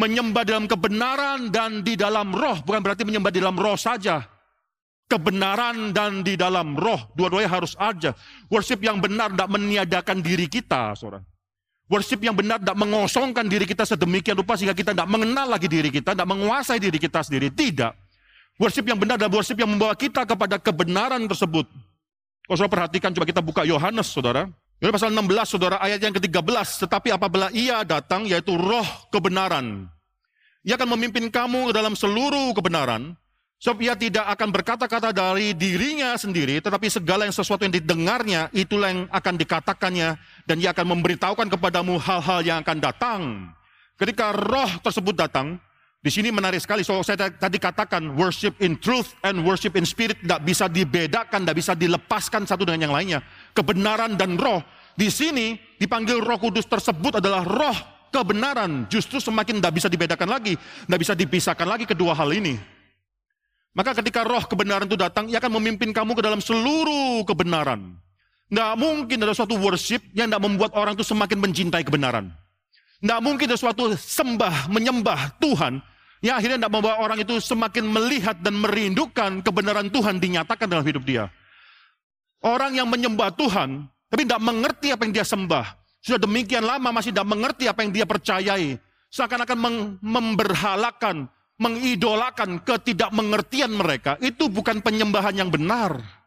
menyembah dalam kebenaran dan di dalam roh, bukan berarti menyembah di dalam roh saja. Kebenaran dan di dalam roh, dua-duanya harus ada. Worship yang benar tidak meniadakan diri kita, saudara. Worship yang benar tidak mengosongkan diri kita sedemikian rupa sehingga kita tidak mengenal lagi diri kita, tidak menguasai diri kita sendiri. Tidak. Worship yang benar adalah worship yang membawa kita kepada kebenaran tersebut. Kalau saudara perhatikan, coba kita buka Yohanes, saudara. Yohanes pasal 16, saudara, ayat yang ke-13. Tetapi apabila ia datang, yaitu roh kebenaran. Ia akan memimpin kamu dalam seluruh kebenaran. Sebab ia tidak akan berkata-kata dari dirinya sendiri, tetapi segala yang sesuatu yang didengarnya, itulah yang akan dikatakannya, dan ia akan memberitahukan kepadamu hal-hal yang akan datang. Ketika roh tersebut datang, di sini menarik sekali, so saya tadi katakan worship in truth and worship in spirit tidak bisa dibedakan, tidak bisa dilepaskan satu dengan yang lainnya. Kebenaran dan roh, di sini dipanggil roh kudus tersebut adalah roh kebenaran. Justru semakin tidak bisa dibedakan lagi, tidak bisa dipisahkan lagi kedua hal ini. Maka ketika roh kebenaran itu datang, ia akan memimpin kamu ke dalam seluruh kebenaran. Tidak mungkin ada suatu worship yang tidak membuat orang itu semakin mencintai kebenaran. Tidak mungkin ada suatu sembah, menyembah Tuhan, yang akhirnya tidak membawa orang itu semakin melihat dan merindukan kebenaran Tuhan dinyatakan dalam hidup dia. Orang yang menyembah Tuhan, tapi tidak mengerti apa yang dia sembah. Sudah demikian lama masih tidak mengerti apa yang dia percayai. Seakan-akan memberhalakan, mengidolakan ketidakmengertian mereka, itu bukan penyembahan yang benar.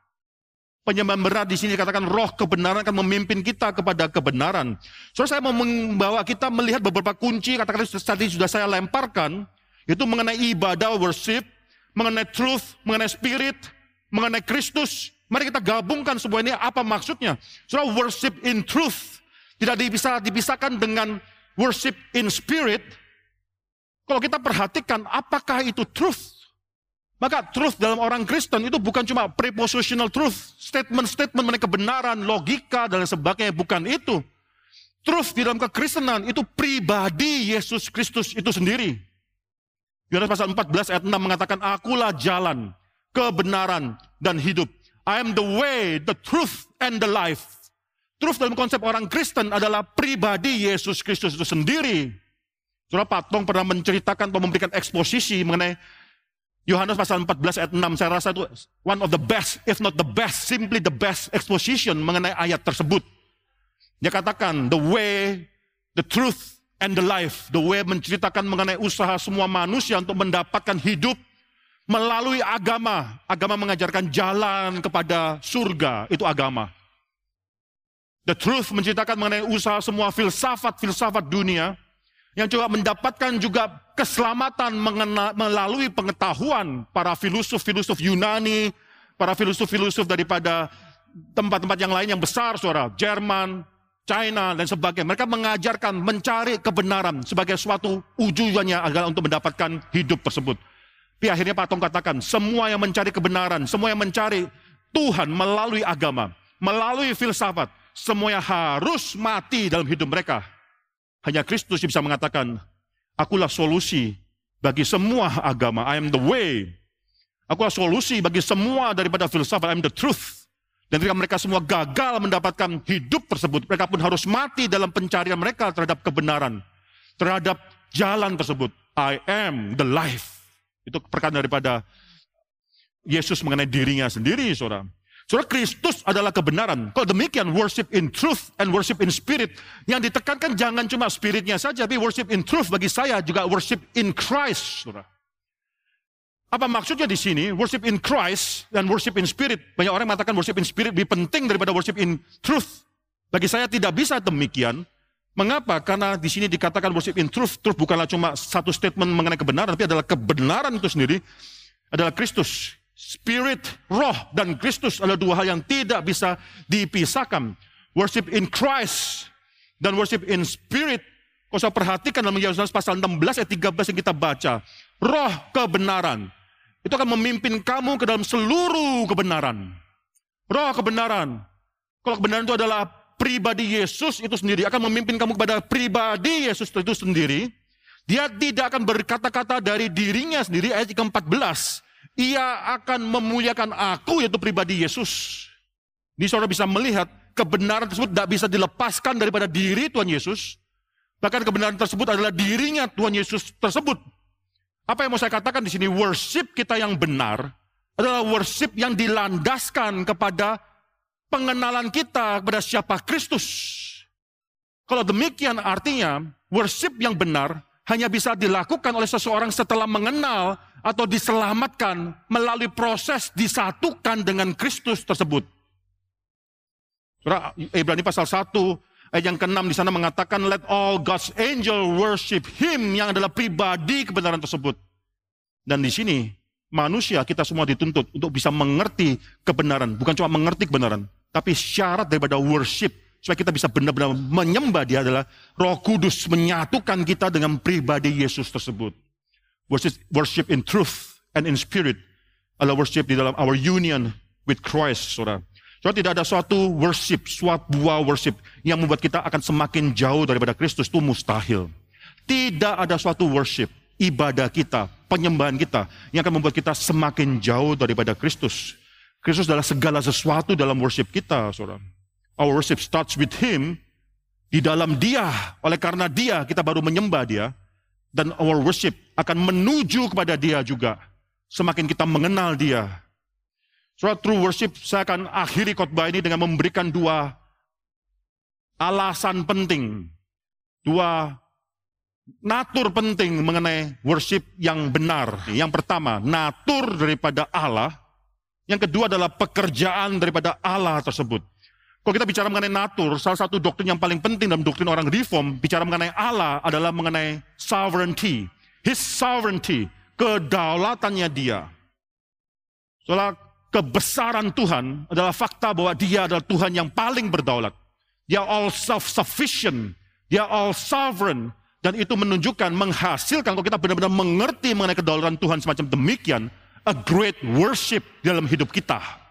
Penyembahan benar di sini dikatakan roh kebenaran akan memimpin kita kepada kebenaran. So saya mau membawa kita melihat beberapa kunci, katakan tadi sudah saya lemparkan, itu mengenai ibadah, worship, mengenai truth, mengenai spirit, mengenai Kristus. Mari kita gabungkan semua ini apa maksudnya. So worship in truth tidak bisa dipisahkan dengan worship in spirit, kalau kita perhatikan apakah itu truth? Maka truth dalam orang Kristen itu bukan cuma prepositional truth, statement-statement mengenai kebenaran, logika dan sebagainya, bukan itu. Truth di dalam kekristenan itu pribadi Yesus Kristus itu sendiri. Yohanes pasal 14 ayat 6 mengatakan, Akulah jalan, kebenaran, dan hidup. I am the way, the truth, and the life. Truth dalam konsep orang Kristen adalah pribadi Yesus Kristus itu sendiri. Saudara Patong pernah menceritakan atau memberikan eksposisi mengenai Yohanes pasal 14 ayat 6. Saya rasa itu one of the best, if not the best, simply the best exposition mengenai ayat tersebut. Dia katakan, the way, the truth, and the life. The way menceritakan mengenai usaha semua manusia untuk mendapatkan hidup melalui agama. Agama mengajarkan jalan kepada surga, itu agama. The truth menceritakan mengenai usaha semua filsafat-filsafat dunia yang juga mendapatkan juga keselamatan mengena, melalui pengetahuan para filosof-filosof Yunani, para filosof-filosof daripada tempat-tempat yang lain yang besar, saudara, Jerman, China, dan sebagainya. Mereka mengajarkan mencari kebenaran sebagai suatu ujuannya adalah untuk mendapatkan hidup tersebut. Tapi akhirnya Pak Tong katakan, semua yang mencari kebenaran, semua yang mencari Tuhan melalui agama, melalui filsafat, semuanya harus mati dalam hidup mereka. Hanya Kristus yang bisa mengatakan, akulah solusi bagi semua agama. I am the way. Akulah solusi bagi semua daripada filsafat. I am the truth. Dan ketika mereka semua gagal mendapatkan hidup tersebut, mereka pun harus mati dalam pencarian mereka terhadap kebenaran. Terhadap jalan tersebut. I am the life. Itu perkataan daripada Yesus mengenai dirinya sendiri, saudara. Saudara Kristus adalah kebenaran. Kalau demikian worship in truth and worship in spirit. Yang ditekankan jangan cuma spiritnya saja, tapi worship in truth bagi saya juga worship in Christ. Saudara. Apa maksudnya di sini? Worship in Christ dan worship in spirit. Banyak orang mengatakan worship in spirit lebih penting daripada worship in truth. Bagi saya tidak bisa demikian. Mengapa? Karena di sini dikatakan worship in truth. Truth bukanlah cuma satu statement mengenai kebenaran, tapi adalah kebenaran itu sendiri adalah Kristus Spirit, roh, dan Kristus adalah dua hal yang tidak bisa dipisahkan. Worship in Christ dan worship in spirit. Kau usah perhatikan dalam Yohanes pasal 16 ayat 13 yang kita baca. Roh kebenaran. Itu akan memimpin kamu ke dalam seluruh kebenaran. Roh kebenaran. Kalau kebenaran itu adalah pribadi Yesus itu sendiri akan memimpin kamu kepada pribadi Yesus itu sendiri. Dia tidak akan berkata-kata dari dirinya sendiri ayat 14. Ia akan memuliakan aku yaitu pribadi Yesus. Ini saudara bisa melihat kebenaran tersebut tidak bisa dilepaskan daripada diri Tuhan Yesus. Bahkan kebenaran tersebut adalah dirinya Tuhan Yesus tersebut. Apa yang mau saya katakan di sini? Worship kita yang benar adalah worship yang dilandaskan kepada pengenalan kita kepada siapa Kristus. Kalau demikian artinya worship yang benar hanya bisa dilakukan oleh seseorang setelah mengenal atau diselamatkan melalui proses disatukan dengan Kristus tersebut. Ibrani pasal 1 ayat yang ke-6 di sana mengatakan let all God's angel worship him yang adalah pribadi kebenaran tersebut. Dan di sini manusia kita semua dituntut untuk bisa mengerti kebenaran, bukan cuma mengerti kebenaran, tapi syarat daripada worship supaya kita bisa benar-benar menyembah dia adalah Roh Kudus menyatukan kita dengan pribadi Yesus tersebut. Worship, worship in truth and in spirit adalah worship di dalam our union with Christ, saudara. Saudara, tidak ada suatu worship, suatu buah worship yang membuat kita akan semakin jauh daripada Kristus itu mustahil. Tidak ada suatu worship, ibadah kita, penyembahan kita yang akan membuat kita semakin jauh daripada Kristus. Kristus adalah segala sesuatu dalam worship kita, saudara. Our worship starts with Him, di dalam Dia. Oleh karena Dia, kita baru menyembah Dia. Dan our worship akan menuju kepada Dia juga. Semakin kita mengenal Dia, Saudara, true worship, saya akan akhiri khotbah ini dengan memberikan dua alasan penting. Dua natur penting mengenai worship yang benar. Yang pertama, natur daripada Allah. Yang kedua adalah pekerjaan daripada Allah tersebut. Kalau kita bicara mengenai natur, salah satu doktrin yang paling penting dalam doktrin orang reform, bicara mengenai Allah adalah mengenai sovereignty. His sovereignty, kedaulatannya dia. Soalnya kebesaran Tuhan adalah fakta bahwa dia adalah Tuhan yang paling berdaulat. Dia all self-sufficient, dia all sovereign, dan itu menunjukkan, menghasilkan kalau kita benar-benar mengerti mengenai kedaulatan Tuhan semacam demikian, a great worship dalam hidup kita.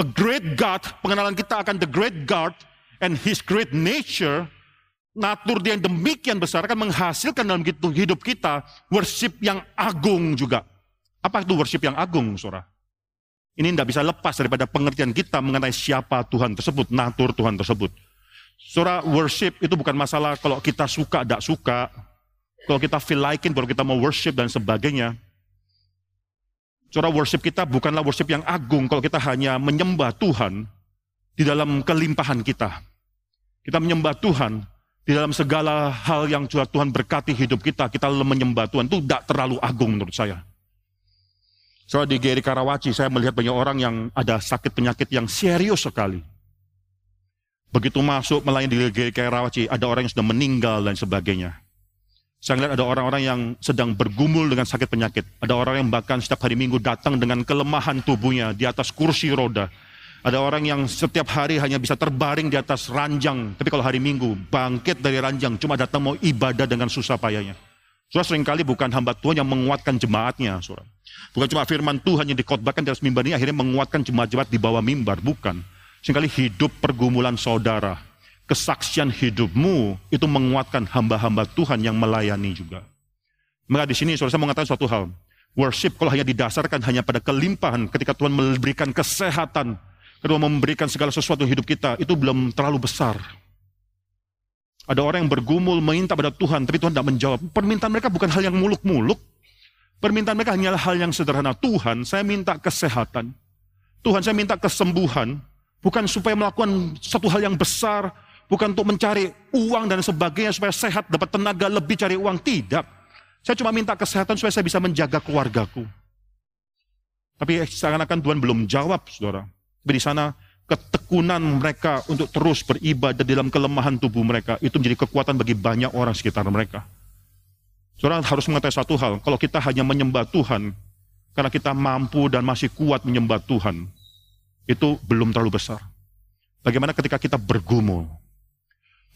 A great God, pengenalan kita akan the great God and His great nature, natur dia yang demikian besar akan menghasilkan dalam hidup kita worship yang agung juga. Apa itu worship yang agung, saudara? Ini tidak bisa lepas daripada pengertian kita mengenai siapa Tuhan tersebut, natur Tuhan tersebut. Surah worship itu bukan masalah kalau kita suka, tidak suka. Kalau kita feel likein, baru kita mau worship dan sebagainya. Surah worship kita bukanlah worship yang agung kalau kita hanya menyembah Tuhan di dalam kelimpahan kita. Kita menyembah Tuhan di dalam segala hal yang Tuhan berkati hidup kita, kita menyembah Tuhan. Itu tidak terlalu agung menurut saya. Soal di Geri Karawaci saya melihat banyak orang yang ada sakit penyakit yang serius sekali. Begitu masuk melayani di Geri Karawaci, ada orang yang sudah meninggal dan sebagainya. Saya melihat ada orang-orang yang sedang bergumul dengan sakit penyakit. Ada orang yang bahkan setiap hari minggu datang dengan kelemahan tubuhnya di atas kursi roda. Ada orang yang setiap hari hanya bisa terbaring di atas ranjang. Tapi kalau hari minggu bangkit dari ranjang cuma datang mau ibadah dengan susah payahnya. Surah sering kali bukan hamba Tuhan yang menguatkan jemaatnya, surah. Bukan cuma firman Tuhan yang dikotbahkan di atas mimbar ini akhirnya menguatkan jemaat-jemaat di bawah mimbar, bukan. Seringkali hidup pergumulan saudara, kesaksian hidupmu itu menguatkan hamba-hamba Tuhan yang melayani juga. Maka di sini saudara saya mengatakan suatu hal. Worship kalau hanya didasarkan hanya pada kelimpahan ketika Tuhan memberikan kesehatan, kedua memberikan segala sesuatu hidup kita, itu belum terlalu besar. Ada orang yang bergumul minta pada Tuhan, tapi Tuhan tidak menjawab. Permintaan mereka bukan hal yang muluk-muluk. Permintaan mereka hanyalah hal yang sederhana. Tuhan, saya minta kesehatan. Tuhan, saya minta kesembuhan. Bukan supaya melakukan satu hal yang besar. Bukan untuk mencari uang dan sebagainya supaya sehat, dapat tenaga lebih cari uang. Tidak. Saya cuma minta kesehatan supaya saya bisa menjaga keluargaku. Tapi seakan-akan Tuhan belum jawab, saudara. Tapi di sana ketekunan mereka untuk terus beribadah dalam kelemahan tubuh mereka itu menjadi kekuatan bagi banyak orang sekitar mereka. Saudara harus mengetahui satu hal, kalau kita hanya menyembah Tuhan karena kita mampu dan masih kuat menyembah Tuhan, itu belum terlalu besar. Bagaimana ketika kita bergumul?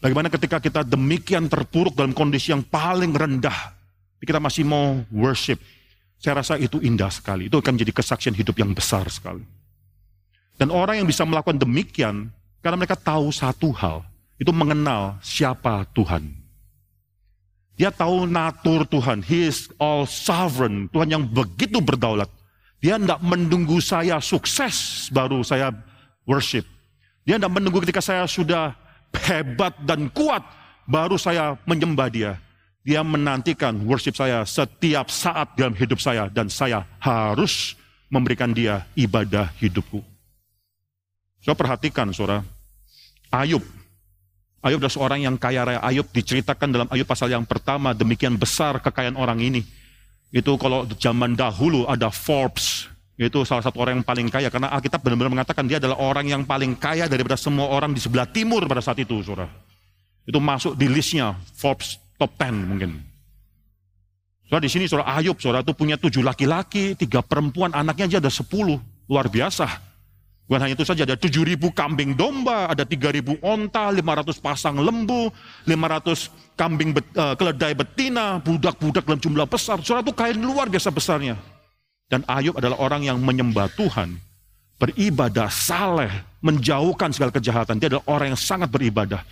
Bagaimana ketika kita demikian terpuruk dalam kondisi yang paling rendah, kita masih mau worship? Saya rasa itu indah sekali. Itu akan menjadi kesaksian hidup yang besar sekali. Dan orang yang bisa melakukan demikian, karena mereka tahu satu hal, itu mengenal siapa Tuhan. Dia tahu natur Tuhan. He is all sovereign. Tuhan yang begitu berdaulat. Dia tidak menunggu saya sukses baru saya worship. Dia tidak menunggu ketika saya sudah hebat dan kuat baru saya menyembah dia. Dia menantikan worship saya setiap saat dalam hidup saya dan saya harus memberikan dia ibadah hidupku. Saya perhatikan saudara, Ayub Ayub adalah seorang yang kaya raya. Ayub diceritakan dalam Ayub pasal yang pertama, demikian besar kekayaan orang ini. Itu kalau zaman dahulu ada Forbes, itu salah satu orang yang paling kaya. Karena Alkitab benar-benar mengatakan dia adalah orang yang paling kaya daripada semua orang di sebelah timur pada saat itu, saudara. Itu masuk di listnya Forbes top 10 mungkin. Saudara di sini saudara Ayub, saudara itu punya tujuh laki-laki, tiga perempuan, anaknya aja ada sepuluh. Luar biasa. Bukan hanya itu saja, ada 7.000 kambing domba, ada 3.000 onta, 500 pasang lembu, 500 kambing bet, uh, keledai betina, budak-budak dalam jumlah besar. Saudara itu kain luar biasa besarnya. Dan Ayub adalah orang yang menyembah Tuhan, beribadah, saleh, menjauhkan segala kejahatan. Dia adalah orang yang sangat beribadah.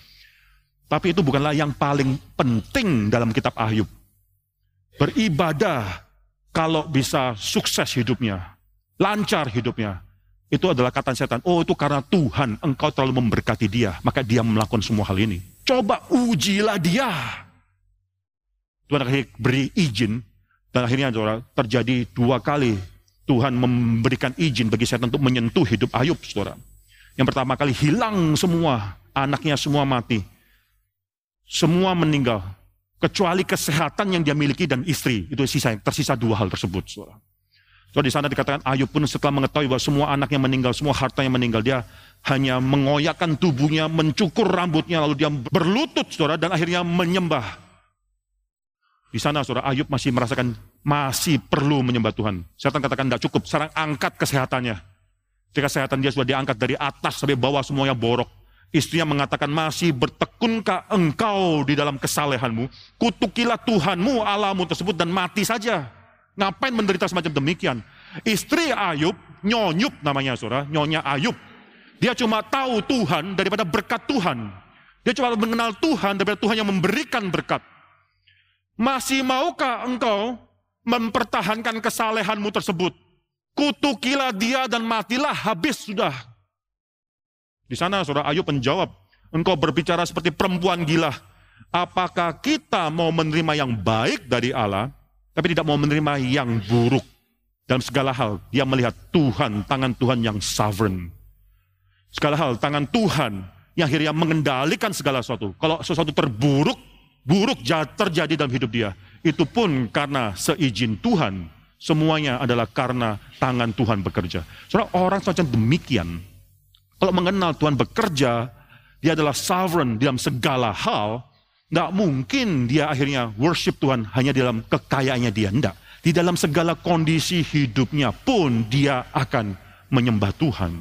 Tapi itu bukanlah yang paling penting dalam kitab Ayub. Beribadah kalau bisa sukses hidupnya, lancar hidupnya, itu adalah kata setan. Oh itu karena Tuhan engkau terlalu memberkati dia. Maka dia melakukan semua hal ini. Coba ujilah dia. Tuhan akhirnya beri izin. Dan akhirnya saudara, terjadi dua kali Tuhan memberikan izin bagi setan untuk menyentuh hidup Ayub, saudara. Yang pertama kali hilang semua, anaknya semua mati. Semua meninggal. Kecuali kesehatan yang dia miliki dan istri. Itu sisa, tersisa dua hal tersebut, saudara. So di sana dikatakan Ayub pun setelah mengetahui bahwa semua anaknya meninggal, semua hartanya meninggal, dia hanya mengoyakkan tubuhnya, mencukur rambutnya, lalu dia berlutut, saudara, dan akhirnya menyembah. Di sana, saudara, Ayub masih merasakan masih perlu menyembah Tuhan. Setan katakan tidak cukup, sekarang angkat kesehatannya. Ketika kesehatan dia sudah diangkat dari atas sampai bawah semuanya borok. Istrinya mengatakan masih bertekunkah engkau di dalam kesalehanmu. Kutukilah Tuhanmu, Allahmu tersebut dan mati saja. Ngapain menderita semacam demikian? Istri Ayub, Nyonyup namanya saudara, Nyonya Ayub. Dia cuma tahu Tuhan daripada berkat Tuhan. Dia cuma mengenal Tuhan daripada Tuhan yang memberikan berkat. Masih maukah engkau mempertahankan kesalehanmu tersebut? Kutukilah dia dan matilah habis sudah. Di sana saudara Ayub menjawab, engkau berbicara seperti perempuan gila. Apakah kita mau menerima yang baik dari Allah tapi tidak mau menerima yang buruk. Dalam segala hal, dia melihat Tuhan, tangan Tuhan yang sovereign. Segala hal, tangan Tuhan yang akhirnya mengendalikan segala sesuatu. Kalau sesuatu terburuk, buruk terjadi dalam hidup dia. Itu pun karena seizin Tuhan. Semuanya adalah karena tangan Tuhan bekerja. Soalnya orang semacam demikian. Kalau mengenal Tuhan bekerja, dia adalah sovereign dalam segala hal, Nggak mungkin dia akhirnya worship Tuhan hanya dalam kekayaannya dia. Enggak. Di dalam segala kondisi hidupnya pun dia akan menyembah Tuhan.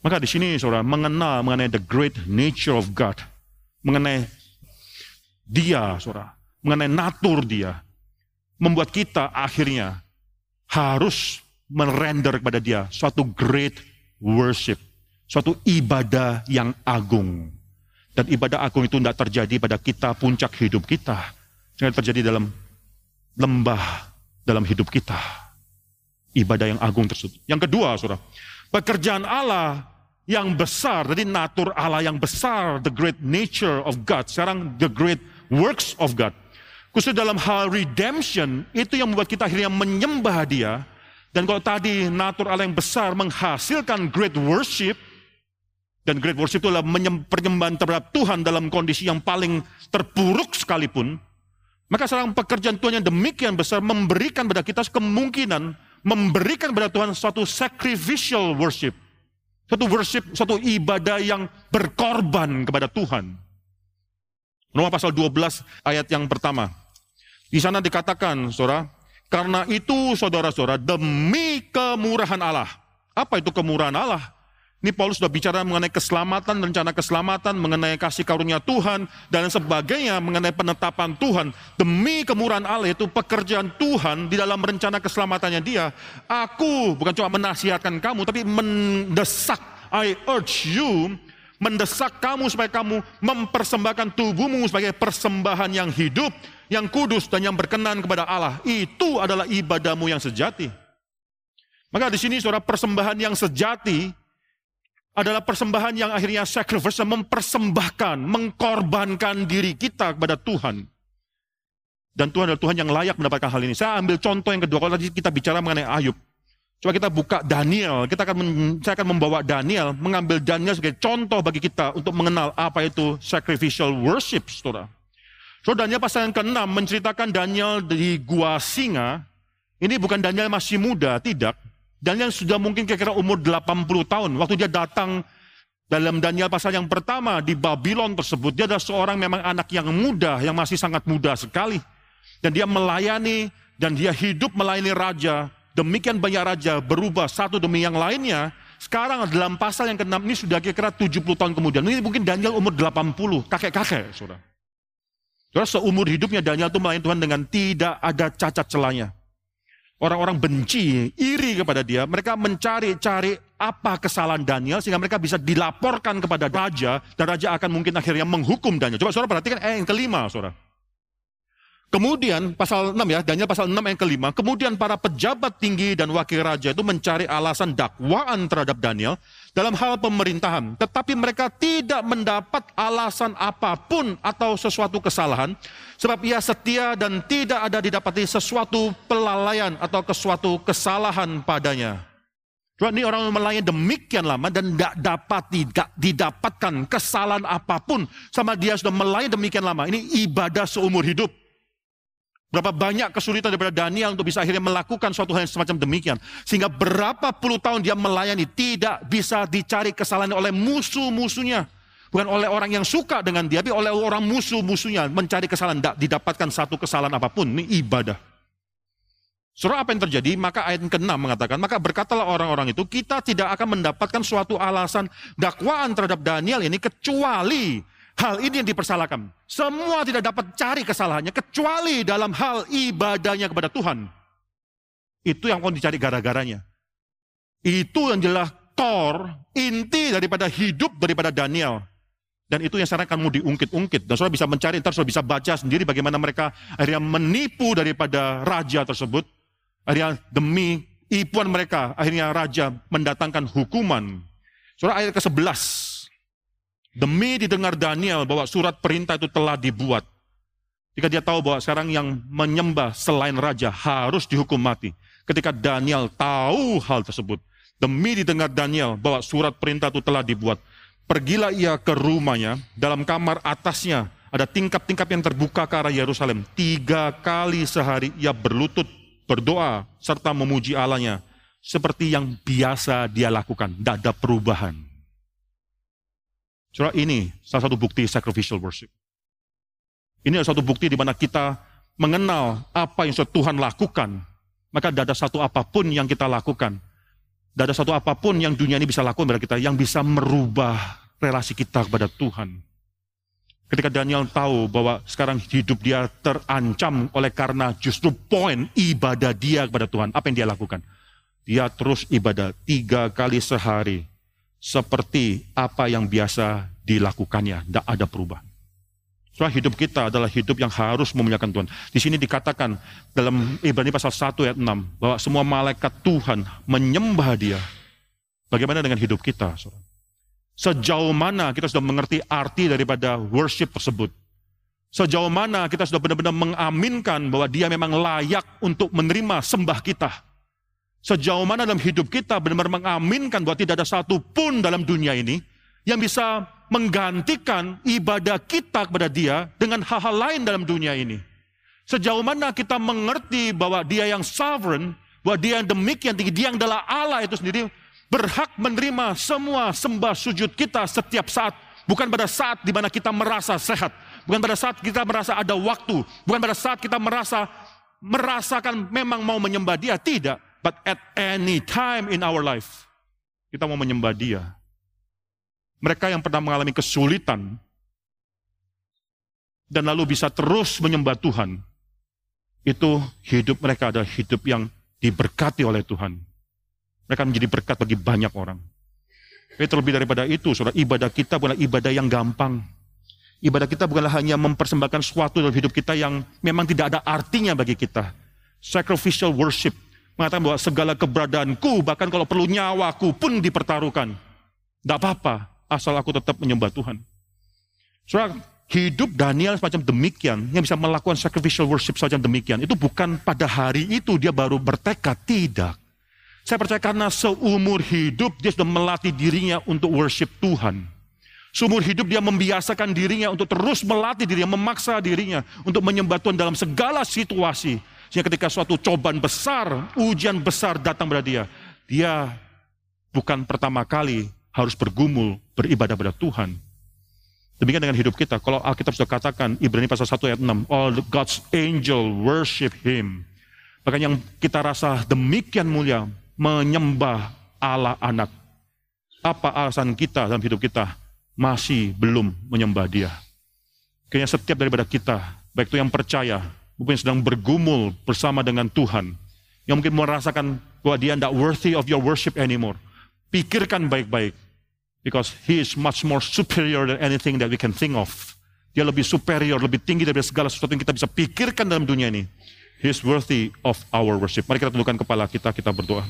Maka di sini saudara mengenal mengenai the great nature of God. Mengenai dia saudara. Mengenai natur dia. Membuat kita akhirnya harus merender kepada dia suatu great worship. Suatu ibadah yang agung. Dan ibadah agung itu tidak terjadi pada kita puncak hidup kita. Jangan terjadi dalam lembah dalam hidup kita. Ibadah yang agung tersebut. Yang kedua, saudara, pekerjaan Allah yang besar, jadi natur Allah yang besar, the great nature of God. Sekarang the great works of God. Khusus dalam hal redemption, itu yang membuat kita akhirnya menyembah dia. Dan kalau tadi natur Allah yang besar menghasilkan great worship, dan great worship itu adalah penyembahan terhadap Tuhan dalam kondisi yang paling terpuruk sekalipun. Maka seorang pekerjaan Tuhan yang demikian besar memberikan pada kita kemungkinan memberikan pada Tuhan suatu sacrificial worship. Suatu worship, suatu ibadah yang berkorban kepada Tuhan. Roma pasal 12 ayat yang pertama. Di sana dikatakan, saudara, Karena itu saudara-saudara demi kemurahan Allah. Apa itu kemurahan Allah? Ini Paulus sudah bicara mengenai keselamatan, rencana keselamatan, mengenai kasih karunia Tuhan, dan sebagainya, mengenai penetapan Tuhan. Demi kemurahan Allah itu pekerjaan Tuhan di dalam rencana keselamatannya dia. Aku bukan cuma menasihatkan kamu, tapi mendesak, I urge you, mendesak kamu supaya kamu mempersembahkan tubuhmu sebagai persembahan yang hidup, yang kudus, dan yang berkenan kepada Allah. Itu adalah ibadahmu yang sejati. Maka di sini saudara persembahan yang sejati adalah persembahan yang akhirnya sacrifice, mempersembahkan, mengkorbankan diri kita kepada Tuhan. Dan Tuhan adalah Tuhan yang layak mendapatkan hal ini. Saya ambil contoh yang kedua, kalau tadi kita bicara mengenai Ayub. Coba kita buka Daniel, kita akan saya akan membawa Daniel, mengambil Daniel sebagai contoh bagi kita untuk mengenal apa itu sacrificial worship, saudara. So Daniel pasal yang ke-6 menceritakan Daniel di gua singa. Ini bukan Daniel masih muda, tidak. Daniel sudah mungkin kira-kira umur 80 tahun. Waktu dia datang dalam Daniel pasal yang pertama di Babylon tersebut, dia adalah seorang memang anak yang muda, yang masih sangat muda sekali. Dan dia melayani, dan dia hidup melayani raja. Demikian banyak raja berubah satu demi yang lainnya. Sekarang dalam pasal yang ke-6 ini sudah kira-kira 70 tahun kemudian. Ini mungkin Daniel umur 80, kakek-kakek, saudara. Saudara, seumur hidupnya Daniel itu melayani Tuhan dengan tidak ada cacat celanya. Orang-orang benci, iri kepada dia. Mereka mencari-cari apa kesalahan Daniel sehingga mereka bisa dilaporkan kepada raja dan raja akan mungkin akhirnya menghukum Daniel. Coba saudara perhatikan eh, yang kelima saudara. Kemudian pasal 6 ya, Daniel pasal 6 yang kelima, kemudian para pejabat tinggi dan wakil raja itu mencari alasan dakwaan terhadap Daniel dalam hal pemerintahan. Tetapi mereka tidak mendapat alasan apa pun atau sesuatu kesalahan, sebab ia setia dan tidak ada didapati sesuatu pelalaian atau sesuatu kesalahan padanya. Coba ini orang melayani demikian lama dan tidak dapat tidak didapatkan kesalahan apa pun sama dia sudah melayani demikian lama. Ini ibadah seumur hidup. Berapa banyak kesulitan daripada Daniel untuk bisa akhirnya melakukan suatu hal yang semacam demikian. Sehingga berapa puluh tahun dia melayani tidak bisa dicari kesalahan oleh musuh-musuhnya. Bukan oleh orang yang suka dengan dia, tapi oleh orang musuh-musuhnya mencari kesalahan. Tidak didapatkan satu kesalahan apa pun. Ini ibadah. Surah apa yang terjadi? Maka ayat ke-6 mengatakan, maka berkatalah orang-orang itu, kita tidak akan mendapatkan suatu alasan dakwaan terhadap Daniel ini kecuali Hal ini yang dipersalahkan. Semua tidak dapat cari kesalahannya kecuali dalam hal ibadahnya kepada Tuhan. Itu yang mau dicari gara-garanya. Itu yang jelas tor, inti daripada hidup daripada Daniel. Dan itu yang sekarang akan mau diungkit-ungkit. Dan saudara bisa mencari, ntar saudara bisa baca sendiri bagaimana mereka akhirnya menipu daripada raja tersebut. Akhirnya demi ipuan mereka, akhirnya raja mendatangkan hukuman. Saudara ayat ke-11. Demi didengar Daniel bahwa surat perintah itu telah dibuat. Ketika dia tahu bahwa sekarang yang menyembah selain raja harus dihukum mati. Ketika Daniel tahu hal tersebut. Demi didengar Daniel bahwa surat perintah itu telah dibuat. Pergilah ia ke rumahnya, dalam kamar atasnya ada tingkap-tingkap yang terbuka ke arah Yerusalem. Tiga kali sehari ia berlutut, berdoa, serta memuji Allahnya. Seperti yang biasa dia lakukan, tidak ada perubahan. Saudara, ini salah satu bukti sacrificial worship. Ini adalah satu bukti di mana kita mengenal apa yang Tuhan lakukan. Maka tidak ada satu apa pun yang kita lakukan. Tidak ada satu apa pun yang dunia ini bisa lakukan kepada kita yang bisa merubah relasi kita kepada Tuhan. Ketika Daniel tahu bahwa sekarang hidup dia terancam oleh karena justru poin ibadah dia kepada Tuhan. Apa yang dia lakukan? Dia terus ibadah tiga kali sehari seperti apa yang biasa dilakukannya. Tidak ada perubahan. Soal hidup kita adalah hidup yang harus memuliakan Tuhan. Di sini dikatakan dalam Ibrani pasal 1 ayat 6 bahwa semua malaikat Tuhan menyembah dia. Bagaimana dengan hidup kita? Sejauh mana kita sudah mengerti arti daripada worship tersebut? Sejauh mana kita sudah benar-benar mengaminkan bahwa dia memang layak untuk menerima sembah kita? Sejauh mana dalam hidup kita benar-benar mengaminkan bahwa tidak ada satu pun dalam dunia ini yang bisa menggantikan ibadah kita kepada dia dengan hal-hal lain dalam dunia ini. Sejauh mana kita mengerti bahwa dia yang sovereign, bahwa dia yang demikian tinggi, dia yang adalah Allah itu sendiri, berhak menerima semua sembah sujud kita setiap saat. Bukan pada saat di mana kita merasa sehat. Bukan pada saat kita merasa ada waktu. Bukan pada saat kita merasa merasakan memang mau menyembah dia, tidak. But at any time in our life, kita mau menyembah dia. Mereka yang pernah mengalami kesulitan, dan lalu bisa terus menyembah Tuhan, itu hidup mereka adalah hidup yang diberkati oleh Tuhan. Mereka menjadi berkat bagi banyak orang. Tapi terlebih daripada itu, saudara, ibadah kita bukanlah ibadah yang gampang. Ibadah kita bukanlah hanya mempersembahkan sesuatu dalam hidup kita yang memang tidak ada artinya bagi kita. Sacrificial worship mengatakan bahwa segala keberadaanku, bahkan kalau perlu nyawaku pun dipertaruhkan. Tidak apa-apa, asal aku tetap menyembah Tuhan. Saudara, hidup Daniel semacam demikian, yang bisa melakukan sacrificial worship semacam demikian, itu bukan pada hari itu dia baru bertekad, tidak. Saya percaya karena seumur hidup dia sudah melatih dirinya untuk worship Tuhan. Seumur hidup dia membiasakan dirinya untuk terus melatih dirinya, memaksa dirinya untuk menyembah Tuhan dalam segala situasi. Sehingga ketika suatu cobaan besar, ujian besar datang pada dia, dia bukan pertama kali harus bergumul beribadah pada Tuhan. Demikian dengan hidup kita. Kalau Alkitab sudah katakan, Ibrani pasal 1 ayat 6, all God's angel worship Him. Bahkan yang kita rasa demikian mulia, menyembah Allah anak. Apa alasan kita dalam hidup kita masih belum menyembah dia? Kayaknya setiap daripada kita, baik itu yang percaya, yang sedang bergumul bersama dengan Tuhan, yang mungkin merasakan bahwa dia tidak worthy of your worship anymore. Pikirkan baik-baik Because he is much more superior than anything that we can think of. Dia lebih superior, lebih tinggi dari segala sesuatu yang kita bisa pikirkan dalam dunia ini. He is worthy of our worship. Mari kita tundukkan kepala kita, kita berdoa.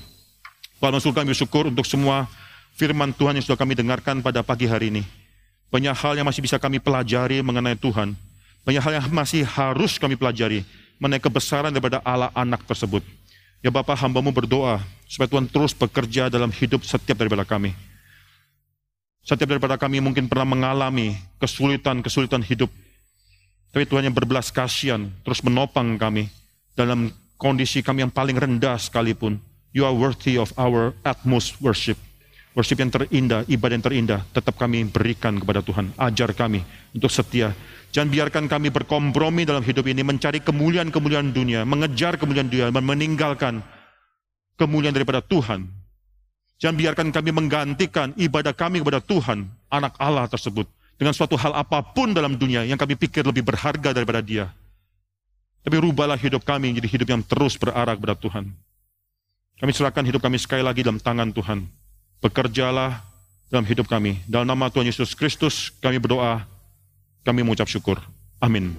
Tuhan Rasul kami bersyukur untuk semua firman Tuhan yang sudah kami dengarkan pada pagi hari ini. Banyak hal yang masih bisa kami pelajari mengenai Tuhan. Banyak hal yang masih harus kami pelajari mengenai kebesaran daripada Allah anak tersebut. Ya Bapak hambamu berdoa supaya Tuhan terus bekerja dalam hidup setiap daripada kami. Setiap daripada kami mungkin pernah mengalami kesulitan-kesulitan hidup. Tapi Tuhan yang berbelas kasihan terus menopang kami dalam kondisi kami yang paling rendah sekalipun. You are worthy of our utmost worship. Worship yang terindah, ibadah yang terindah, tetap kami berikan kepada Tuhan. Ajar kami untuk setia. Jangan biarkan kami berkompromi dalam hidup ini, mencari kemuliaan-kemuliaan dunia, mengejar kemuliaan dunia, dan meninggalkan kemuliaan daripada Tuhan Jangan biarkan kami menggantikan ibadah kami kepada Tuhan, anak Allah tersebut, dengan suatu hal apa pun dalam dunia yang kami pikir lebih berharga daripada dia. Tapi rubahlah hidup kami menjadi hidup yang terus berarah kepada Tuhan. Kami serahkan hidup kami sekali lagi dalam tangan Tuhan. Bekerjalah dalam hidup kami. Dalam nama Tuhan Yesus Kristus kami berdoa, kami mengucap syukur. Amin.